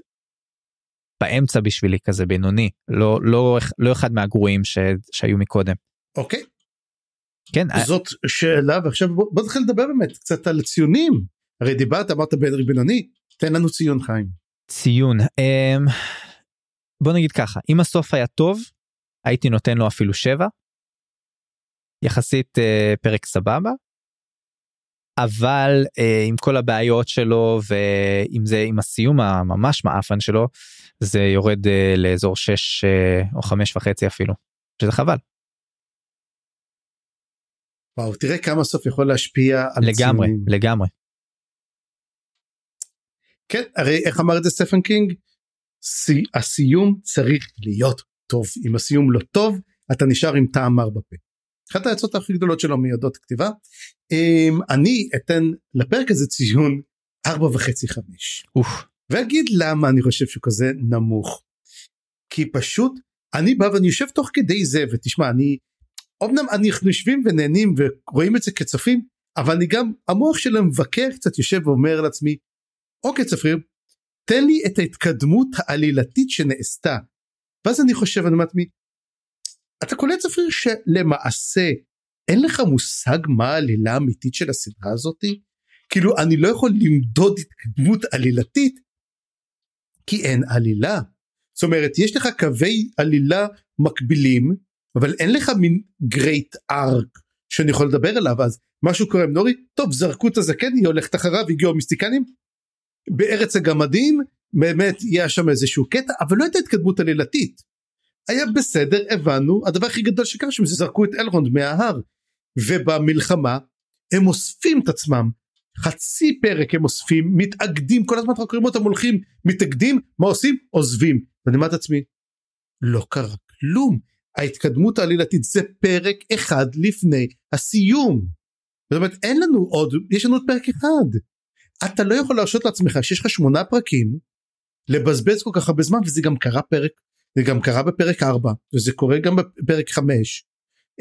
באמצע בשבילי כזה בינוני לא לא לא אחד מהגרועים ש, שהיו מקודם אוקיי כן אה, זאת שאלה ועכשיו בוא, בוא נתחיל לדבר באמת קצת על ציונים הרי דיברת אמרת בנרי בינוני תן לנו ציון חיים. ציון אמ, בוא נגיד ככה אם הסוף היה טוב הייתי נותן לו אפילו שבע. יחסית אה, פרק סבבה. אבל אה, עם כל הבעיות שלו ועם זה עם הסיום הממש מעפן שלו זה יורד אה, לאזור 6 אה, או 5 וחצי אפילו שזה חבל וואו תראה כמה סוף יכול להשפיע על לגמרי ציונים. לגמרי כן הרי איך אמר את זה סטפן קינג? סי, הסיום צריך להיות טוב אם הסיום לא טוב אתה נשאר עם טעם מר בפה. אחת העצות הכי גדולות שלו מיודות כתיבה. אמ, אני אתן לפרק הזה ציון ארבע וחצי חמש. אוף ואגיד למה אני חושב שהוא כזה נמוך. כי פשוט אני בא ואני יושב תוך כדי זה ותשמע אני אמנם אנחנו יושבים ונהנים ורואים את זה כצופים אבל אני גם המוח של המבקר קצת יושב ואומר לעצמי אוקיי צפריר תן לי את ההתקדמות העלילתית שנעשתה ואז אני חושב אני אומר לעצמי אתה קולט צפריר שלמעשה אין לך מושג מה העלילה האמיתית של הסדרה הזאתי כאילו אני לא יכול למדוד התקדמות עלילתית כי אין עלילה. זאת אומרת יש לך קווי עלילה מקבילים אבל אין לך מין גרייט ארק שאני יכול לדבר עליו אז משהו קורה עם נורי טוב זרקו את הזקן היא הולכת אחריו הגיעו המיסטיקנים בארץ הגמדים באמת היה שם איזשהו קטע אבל לא הייתה התקדמות עלילתית. היה בסדר הבנו הדבר הכי גדול שקרה שם זה זרקו את אלרונד מההר. ובמלחמה הם אוספים את עצמם. חצי פרק הם אוספים מתאגדים כל הזמן אנחנו קוראים אותם הולכים מתאגדים מה עושים? עוזבים. ואני אומר את עצמי לא קרה כלום. ההתקדמות העלילתית זה פרק אחד לפני הסיום. זאת אומרת אין לנו עוד יש לנו עוד פרק אחד. אתה לא יכול להרשות לעצמך שיש לך שמונה פרקים לבזבז כל כך הרבה זמן וזה גם קרה פרק זה גם קרה בפרק 4 וזה קורה גם בפרק 5.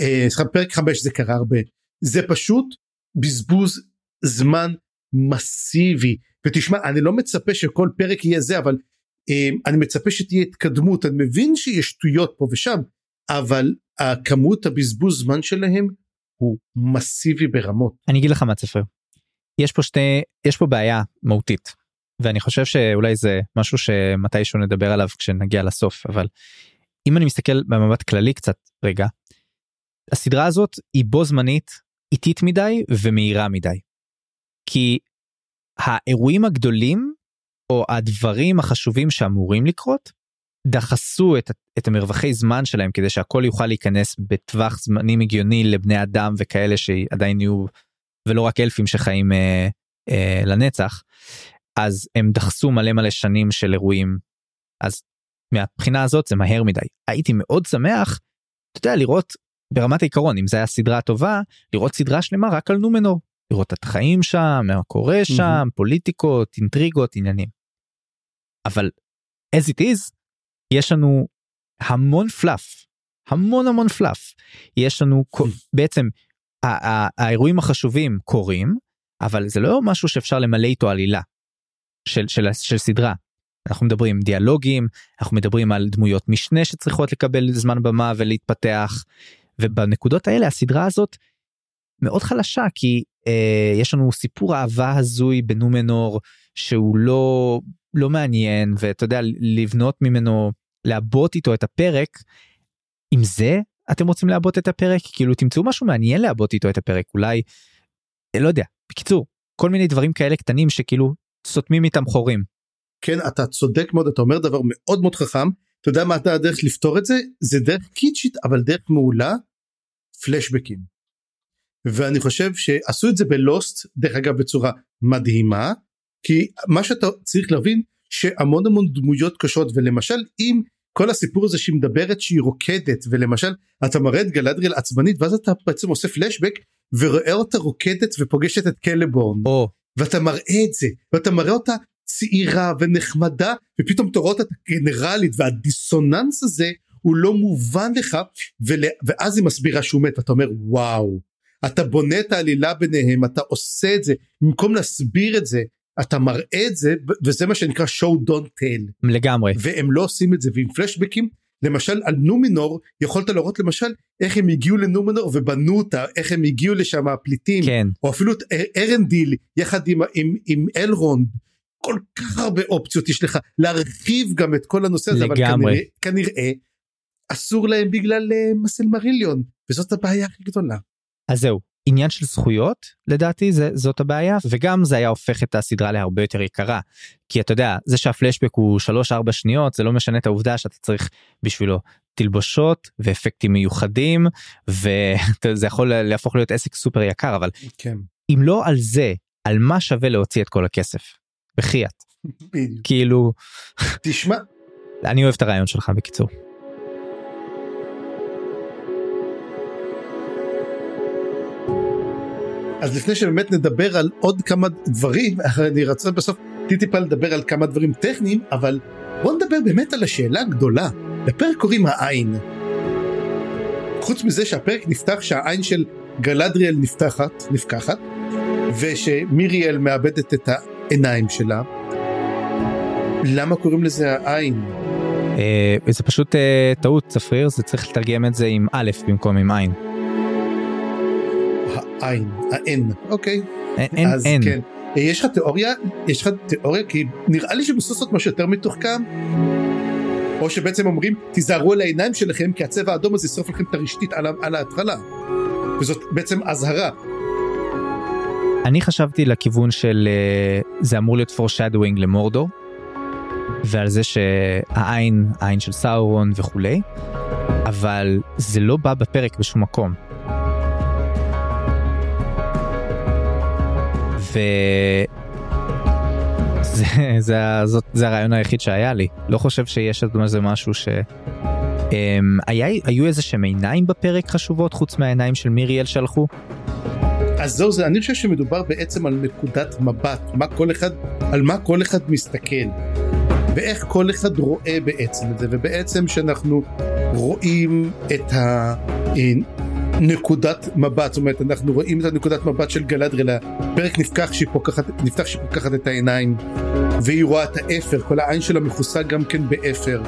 אה, סליחה בפרק 5 זה קרה הרבה זה פשוט בזבוז זמן מסיבי ותשמע אני לא מצפה שכל פרק יהיה זה אבל אה, אני מצפה שתהיה התקדמות אני מבין שיש שטויות פה ושם אבל הכמות הבזבוז זמן שלהם הוא מסיבי ברמות. אני אגיד לך מה צפר. יש פה שתי יש פה בעיה מהותית ואני חושב שאולי זה משהו שמתישהו נדבר עליו כשנגיע לסוף אבל אם אני מסתכל במבט כללי קצת רגע. הסדרה הזאת היא בו זמנית איטית מדי ומהירה מדי. כי האירועים הגדולים או הדברים החשובים שאמורים לקרות דחסו את, את המרווחי זמן שלהם כדי שהכל יוכל להיכנס בטווח זמנים הגיוני לבני אדם וכאלה שעדיין יהיו ולא רק אלפים שחיים אה, אה, לנצח אז הם דחסו מלא מלא שנים של אירועים. אז מהבחינה הזאת זה מהר מדי. הייתי מאוד שמח אתה יודע לראות ברמת העיקרון אם זה היה סדרה טובה לראות סדרה שלמה רק על נומנור. לראות את החיים שם מה קורה שם mm-hmm. פוליטיקות אינטריגות עניינים. אבל as it is יש לנו המון פלאף המון המון פלאף. יש לנו בעצם האירועים החשובים קורים אבל זה לא משהו שאפשר למלא איתו עלילה של, של, של סדרה. אנחנו מדברים דיאלוגים, אנחנו מדברים על דמויות משנה שצריכות לקבל זמן במה ולהתפתח, ובנקודות האלה הסדרה הזאת מאוד חלשה כי אה, יש לנו סיפור אהבה הזוי בנומנור שהוא לא לא מעניין ואתה יודע לבנות ממנו לעבות איתו את הפרק. עם זה אתם רוצים לעבות את הפרק כאילו תמצאו משהו מעניין לעבות איתו את הפרק אולי לא יודע בקיצור כל מיני דברים כאלה קטנים שכאילו סותמים איתם חורים. כן אתה צודק מאוד אתה אומר דבר מאוד מאוד חכם אתה יודע מה אתה הדרך לפתור את זה זה דרך קיצ'ית אבל דרך מעולה פלשבקים. ואני חושב שעשו את זה בלוסט דרך אגב בצורה מדהימה כי מה שאתה צריך להבין שהמון המון דמויות קשות ולמשל אם כל הסיפור הזה שהיא מדברת שהיא רוקדת ולמשל אתה מראה את גלדריאל עצבנית ואז אתה בעצם עושה פלשבק ורואה אותה רוקדת ופוגשת את קלבורן או ואתה מראה את זה ואתה מראה אותה צעירה ונחמדה ופתאום אתה רואה אותה גנרלית והדיסוננס הזה הוא לא מובן לך ול... ואז היא מסבירה שהוא מת אתה אומר וואו אתה בונה את העלילה ביניהם אתה עושה את זה במקום להסביר את זה אתה מראה את זה וזה מה שנקרא show don't tell. לגמרי. והם לא עושים את זה ועם פלשבקים למשל על נומינור יכולת לראות למשל איך הם הגיעו לנומינור ובנו אותה איך הם הגיעו לשם הפליטים כן או אפילו את ארנדיל יחד עם, עם, עם אלרונד כל כך הרבה אופציות יש לך להרחיב גם את כל הנושא הזה לגמרי. אבל כנראה, כנראה אסור להם בגלל אה, מסל מריליון וזאת הבעיה הכי גדולה. אז זהו עניין של זכויות לדעתי זה זאת הבעיה וגם זה היה הופך את הסדרה להרבה יותר יקרה כי אתה יודע זה שהפלשבק הוא 3-4 שניות זה לא משנה את העובדה שאתה צריך בשבילו תלבושות ואפקטים מיוחדים וזה יכול להפוך להיות עסק סופר יקר אבל כן. אם לא על זה על מה שווה להוציא את כל הכסף. בחייאת. כאילו תשמע אני אוהב את הרעיון שלך בקיצור. אז לפני שבאמת נדבר על עוד כמה דברים אני רוצה בסוף טיפה לדבר על כמה דברים טכניים אבל בוא נדבר באמת על השאלה הגדולה לפרק קוראים העין. חוץ מזה שהפרק נפתח שהעין של גלדריאל נפתחת נפקחת ושמיריאל מאבדת את העיניים שלה. למה קוראים לזה העין? אה, זה פשוט אה, טעות צפריר זה צריך לתרגם את זה עם א' במקום עם עין. העין, האין, אוקיי. אין אז אין. כן. יש לך תיאוריה? יש לך תיאוריה? כי נראה לי שבסוף לעשות משהו יותר מתוחכם. או שבעצם אומרים תיזהרו על העיניים שלכם כי הצבע האדום הזה ישרוף לכם את הרשתית על, על ההתחלה. וזאת בעצם אזהרה. אני חשבתי לכיוון של אה, זה אמור להיות foreshadowing למורדור. ועל זה שהעין העין של סאורון וכולי אבל זה לא בא בפרק בשום מקום. ו... זה, זה, ה- זאת, זה הרעיון היחיד שהיה לי לא חושב שיש איזה משהו ש... Um, היה, היו איזה שהם עיניים בפרק חשובות חוץ מהעיניים של מיריאל שהלכו? אז זהו זה, אני חושב שמדובר בעצם על נקודת מבט, מה כל אחד, על מה כל אחד מסתכל. ואיך כל אחד רואה בעצם את זה, ובעצם שאנחנו רואים את הנקודת מבט, זאת אומרת אנחנו רואים את הנקודת מבט של גלדריאל, הפרק נפתח שהיא פוקחת, נפתח שהיא פוקחת את העיניים, והיא רואה את האפר, כל העין שלה מכוסה גם כן באפר,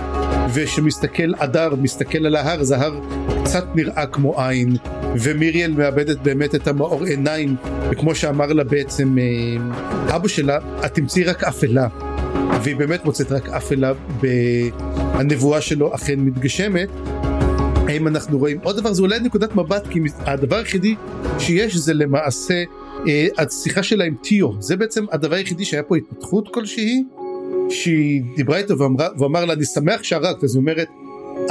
ושמסתכל אדר, מסתכל על ההר, אז ההר קצת נראה כמו עין, ומיריאל מאבדת באמת את המאור עיניים, וכמו שאמר לה בעצם אה, אבא שלה, את תמצאי רק אפלה. והיא באמת מוצאת רק אפלה והנבואה שלו אכן מתגשמת. האם אנחנו רואים עוד דבר זה אולי נקודת מבט כי הדבר היחידי שיש זה למעשה אה, השיחה שלה עם טיו זה בעצם הדבר היחידי שהיה פה התפתחות כלשהי שהיא דיברה איתו ואמרה, ואמר לה אני שמח שהרגת אז היא אומרת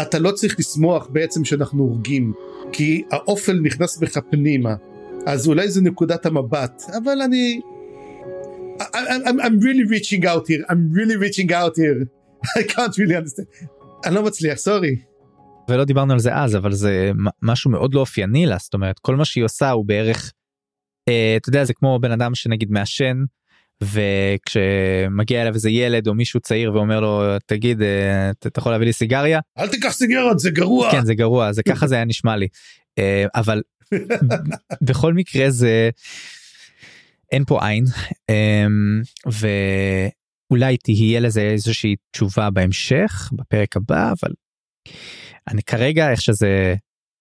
אתה לא צריך לשמוח בעצם שאנחנו הורגים כי האופל נכנס בך פנימה אז אולי זה נקודת המבט אבל אני I'm, I'm really reaching out here, I'm really reaching out here. I can't really understand. אני לא מצליח, סורי. ולא דיברנו על זה אז אבל זה משהו מאוד לא אופייני לה. זאת אומרת כל מה שהיא עושה הוא בערך אה, אתה יודע זה כמו בן אדם שנגיד מעשן וכשמגיע אליו איזה ילד או מישהו צעיר ואומר לו תגיד אה, אתה יכול להביא לי סיגריה? אל תיקח סיגרות, זה גרוע. כן זה גרוע זה ככה זה היה נשמע לי. אה, אבל בכל מקרה זה אין פה עין אמ, ואולי תהיה לזה איזושהי תשובה בהמשך בפרק הבא אבל כרגע איך שזה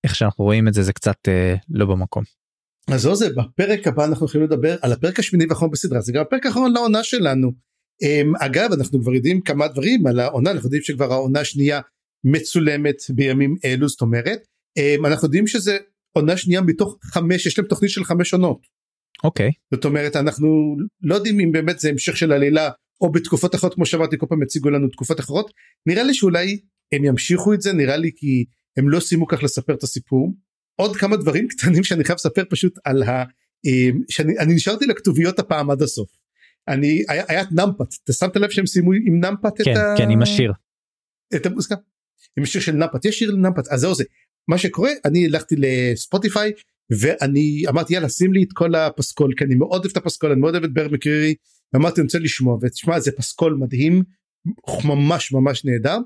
איך שאנחנו רואים את זה זה קצת אה, לא במקום. אז זה בפרק הבא אנחנו יכולים לדבר על הפרק השמיני והאחרון בסדרה זה גם הפרק האחרון לעונה שלנו. Um, אגב אנחנו כבר יודעים כמה דברים על העונה אנחנו יודעים שכבר העונה השנייה מצולמת בימים אלו זאת אומרת um, אנחנו יודעים שזה עונה שנייה מתוך חמש יש להם תוכנית של חמש עונות. אוקיי. Okay. זאת אומרת אנחנו לא יודעים אם באמת זה המשך של עלילה או בתקופות אחרות כמו שאמרתי כל פעם יציגו לנו תקופות אחרות נראה לי שאולי הם ימשיכו את זה נראה לי כי הם לא סיימו כך לספר את הסיפור. עוד כמה דברים קטנים שאני חייב לספר פשוט על ה... אמ, שאני נשארתי לכתוביות הפעם עד הסוף. אני היה, היה את נמפת אתה שמת לב שהם סיימו עם נמפת כן, את ה... כן עם השיר. את המוזיקה. עם השיר של נמפת יש שיר לנמפת אז זהו זה מה שקורה אני הלכתי לספוטיפיי ואני אמרתי יאללה שים לי את כל הפסקול כי אני מאוד אוהב את הפסקול אני מאוד אוהב את בר מקרירי אמרתי אני רוצה לשמוע ותשמע זה פסקול מדהים ממש ממש נהדר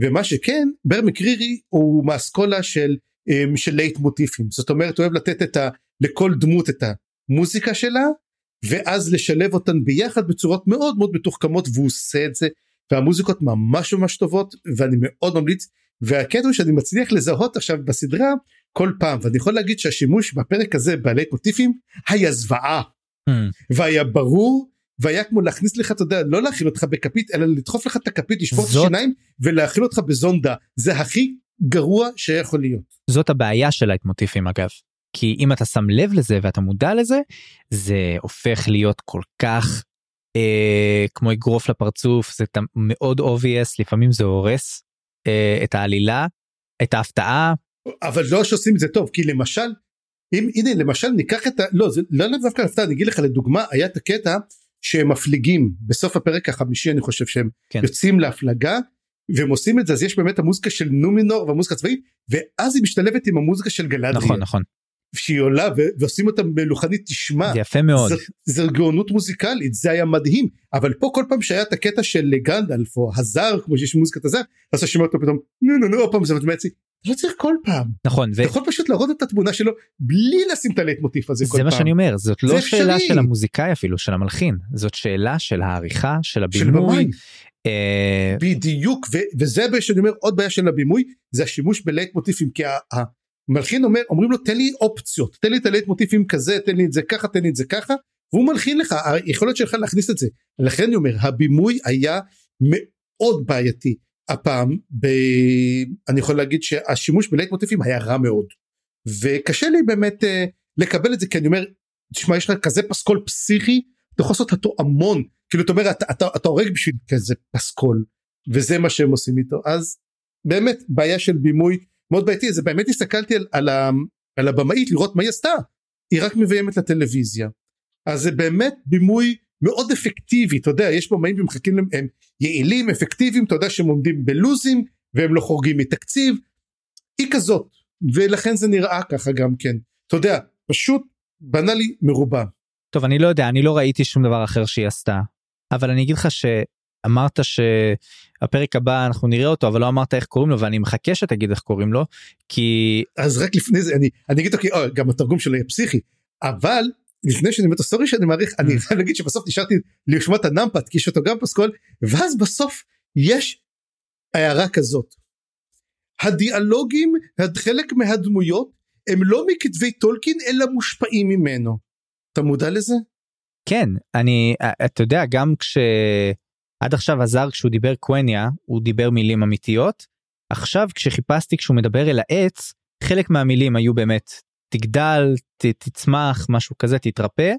ומה שכן בר מקרירי הוא מאסכולה של אמ, של לייטמוטיפים זאת אומרת הוא אוהב לתת את ה... לכל דמות את המוזיקה שלה ואז לשלב אותן ביחד בצורות מאוד מאוד מתוחכמות והוא עושה את זה והמוזיקות ממש ממש טובות ואני מאוד ממליץ. והקטע הוא שאני מצליח לזהות עכשיו בסדרה כל פעם ואני יכול להגיד שהשימוש בפרק הזה בלייטמוטיפים היה זוועה. Hmm. והיה ברור והיה כמו להכניס לך אתה יודע לא להאכיל אותך בכפית אלא לדחוף לך את הכפית לשפוך את זאת- השיניים ולהאכיל אותך בזונדה זה הכי גרוע שיכול להיות. זאת הבעיה של לייטמוטיפים אגב. כי אם אתה שם לב לזה ואתה מודע לזה זה הופך להיות כל כך אה, כמו אגרוף לפרצוף זה מאוד obvious לפעמים זה הורס אה, את העלילה את ההפתעה אבל לא שעושים את זה טוב כי למשל אם הנה למשל ניקח את ה... לא זה לא לאו דווקא הפתעה אני אגיד לך לדוגמה היה את הקטע שהם מפליגים. בסוף הפרק החמישי אני חושב שהם כן. יוצאים להפלגה והם עושים את זה אז יש באמת המוזיקה של נומינור והמוזיקה הצבאית ואז היא משתלבת עם המוזיקה של גלדריה נכון נכון. שהיא עולה ו- ועושים אותה מלוכנית תשמע זה יפה מאוד. זה גאונות מוזיקלית זה היה מדהים. אבל פה כל פעם שהיה את הקטע של גנדלף או הזר כמו שיש מוזיקת הזר אז אתה שומע אותו פתאום נו נו נו עוד פעם זה מצביע לא צריך כל פעם נכון אתה יכול פשוט להראות את התמונה שלו בלי לשים את הלייטמוטיף הזה כל וזה פעם. מה שאני אומר זאת זה לא אפשרי. שאלה של המוזיקאי אפילו של המלחין זאת שאלה של העריכה של הבימוי. אה, בדיוק ו- וזה שאני אומר עוד בעיה של הבימוי זה השימוש בלייטמוטיפים כי המלחין אומר אומרים לו תן לי אופציות תן לי את הלייטמוטיפים כזה תן לי את זה ככה תן לי את זה ככה והוא מלחין לך היכולת שלך להכניס את זה לכן אני אומר הבימוי היה מאוד בעייתי הפעם ב... אני יכול להגיד שהשימוש בלייט מוטיפים היה רע מאוד. וקשה לי באמת uh, לקבל את זה כי אני אומר תשמע יש לך כזה פסקול פסיכי אתה יכול לעשות אותו המון. כאילו אתה אומר אתה, אתה, אתה הורג בשביל כזה פסקול וזה מה שהם עושים איתו. אז באמת בעיה של בימוי מאוד בעייתי. זה באמת הסתכלתי על, על, ה, על הבמאית לראות מה היא עשתה. היא רק מביימת לטלוויזיה אז זה באמת בימוי מאוד אפקטיבי אתה יודע יש במאים ומחכים להם הם יעילים אפקטיביים אתה יודע שהם עומדים בלוזים והם לא חורגים מתקציב. היא כזאת ולכן זה נראה ככה גם כן. אתה יודע פשוט בנאלי מרובע. טוב אני לא יודע אני לא ראיתי שום דבר אחר שהיא עשתה אבל אני אגיד לך שאמרת שהפרק הבא אנחנו נראה אותו אבל לא אמרת איך קוראים לו ואני מחכה שתגיד איך קוראים לו כי אז רק לפני זה אני אני אגיד אוקיי אה, גם התרגום שלו יהיה פסיכי אבל לפני שאני את הסטורי שאני מעריך אני חייב להגיד שבסוף נשארתי לשמוע את הנמפת כי יש אותו גם פסקול ואז בסוף יש הערה כזאת. הדיאלוגים חלק מהדמויות הם לא מכתבי טולקין אלא מושפעים ממנו. אתה מודע לזה? כן אני אתה יודע גם כשעד עכשיו הזר כשהוא דיבר קווניה הוא דיבר מילים אמיתיות עכשיו כשחיפשתי כשהוא מדבר אל העץ חלק מהמילים היו באמת תגדל ת, תצמח משהו כזה תתרפא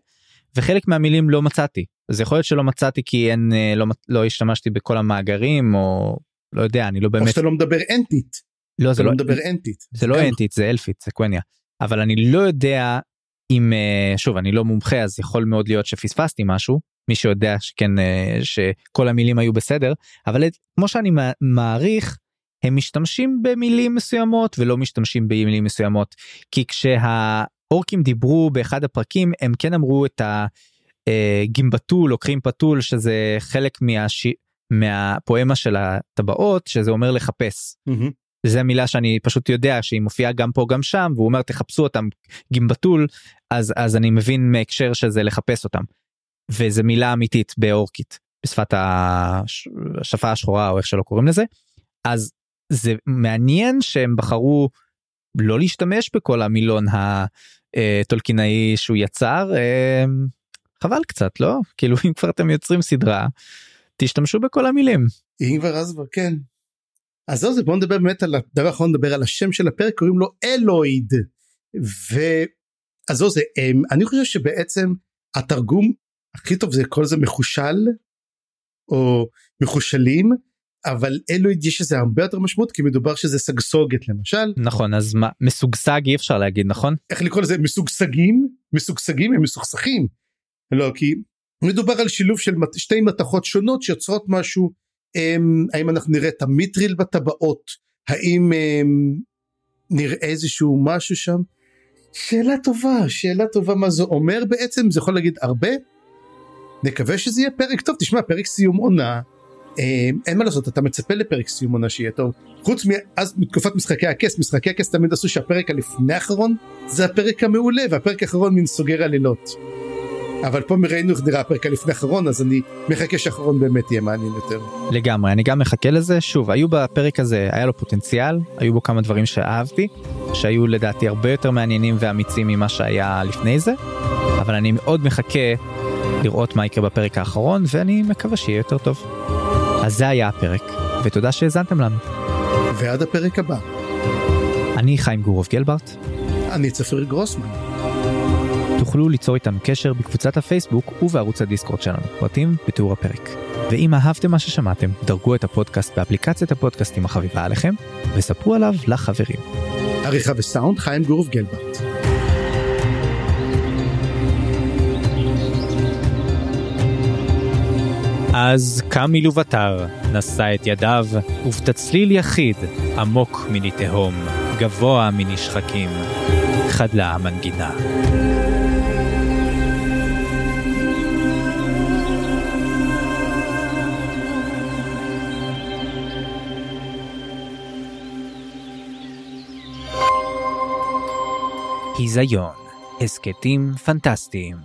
וחלק מהמילים לא מצאתי אז יכול להיות שלא מצאתי כי אין אה, לא לא השתמשתי בכל המאגרים או לא יודע אני לא או באמת שאתה לא מדבר אנטית. לא זה לא לא מדבר אנטית. זה לא אנטית זה אלפית זה קווניה אבל אני לא יודע אם אה, שוב אני לא מומחה אז יכול מאוד להיות שפספסתי משהו מי שיודע שכן אה, שכל המילים היו בסדר אבל כמו שאני מע- מעריך הם משתמשים במילים מסוימות ולא משתמשים במילים מסוימות כי כשהאורקים דיברו באחד הפרקים הם כן אמרו את הגימבטול או קרים פתול שזה חלק מהש... מהפואמה של הטבעות שזה אומר לחפש מהמם. וזו מילה שאני פשוט יודע שהיא מופיעה גם פה גם שם והוא אומר תחפשו אותם גימבטול אז אז אני מבין מהקשר שזה לחפש אותם. וזו מילה אמיתית באורקית בשפת השפה השחורה או איך שלא קוראים לזה אז זה מעניין שהם בחרו לא להשתמש בכל המילון הטולקינאי שהוא יצר אה, חבל קצת לא כאילו אם כבר אתם יוצרים סדרה תשתמשו בכל המילים. אם כבר אז כבר כן. אז זהו זה בוא נדבר באמת על הדבר האחרון נדבר על השם של הפרק קוראים לו אלויד. ואז זהו זה אמ, אני חושב שבעצם התרגום הכי טוב זה כל זה מחושל או מחושלים אבל אלוהיד יש איזה הרבה יותר משמעות כי מדובר שזה סגסוגת למשל. נכון אז מה מסוגסג אי אפשר להגיד נכון? איך לקרוא לזה מסוגסגים מסוגסגים הם מסוכסכים. לא כי מדובר על שילוב של שתי מתכות שונות שיוצרות משהו הם, האם אנחנו נראה את המיטריל בטבעות האם הם, נראה איזשהו משהו שם. שאלה טובה שאלה טובה מה זה אומר בעצם זה יכול להגיד הרבה. נקווה שזה יהיה פרק טוב תשמע פרק סיום עונה אין מה לעשות אתה מצפה לפרק סיום עונה שיהיה טוב חוץ מאז מתקופת משחקי הכס משחקי הכס תמיד עשו שהפרק הלפני האחרון זה הפרק המעולה והפרק האחרון מין סוגר עלילות. אבל פה ראינו איך נראה הפרק הלפני האחרון אז אני מחכה שהאחרון באמת יהיה מעניין יותר. לגמרי אני גם מחכה לזה שוב היו בפרק הזה היה לו פוטנציאל היו בו כמה דברים שאהבתי שהיו לדעתי הרבה יותר מעניינים ואמיצים ממה שהיה לפני זה אבל אני מאוד מחכה לראות מה יקרה בפרק האחרון ואני מקווה שיהיה יותר טוב. אז זה היה הפרק, ותודה שהאזנתם לנו. ועד הפרק הבא. אני חיים גורוב גלברט. אני צפיר גרוסמן. תוכלו ליצור איתנו קשר בקבוצת הפייסבוק ובערוץ הדיסקורד שלנו, פרטים בתיאור הפרק. ואם אהבתם מה ששמעתם, דרגו את הפודקאסט באפליקציית הפודקאסטים החביבה עליכם, וספרו עליו לחברים. עריכה וסאונד חיים גורוב גלברט. אז קם מלובטר, נשא את ידיו, ובתצליל יחיד, עמוק מני תהום, גבוה מני שחקים, חדלה המנגינה. היזיון, הסכתים פנטסטיים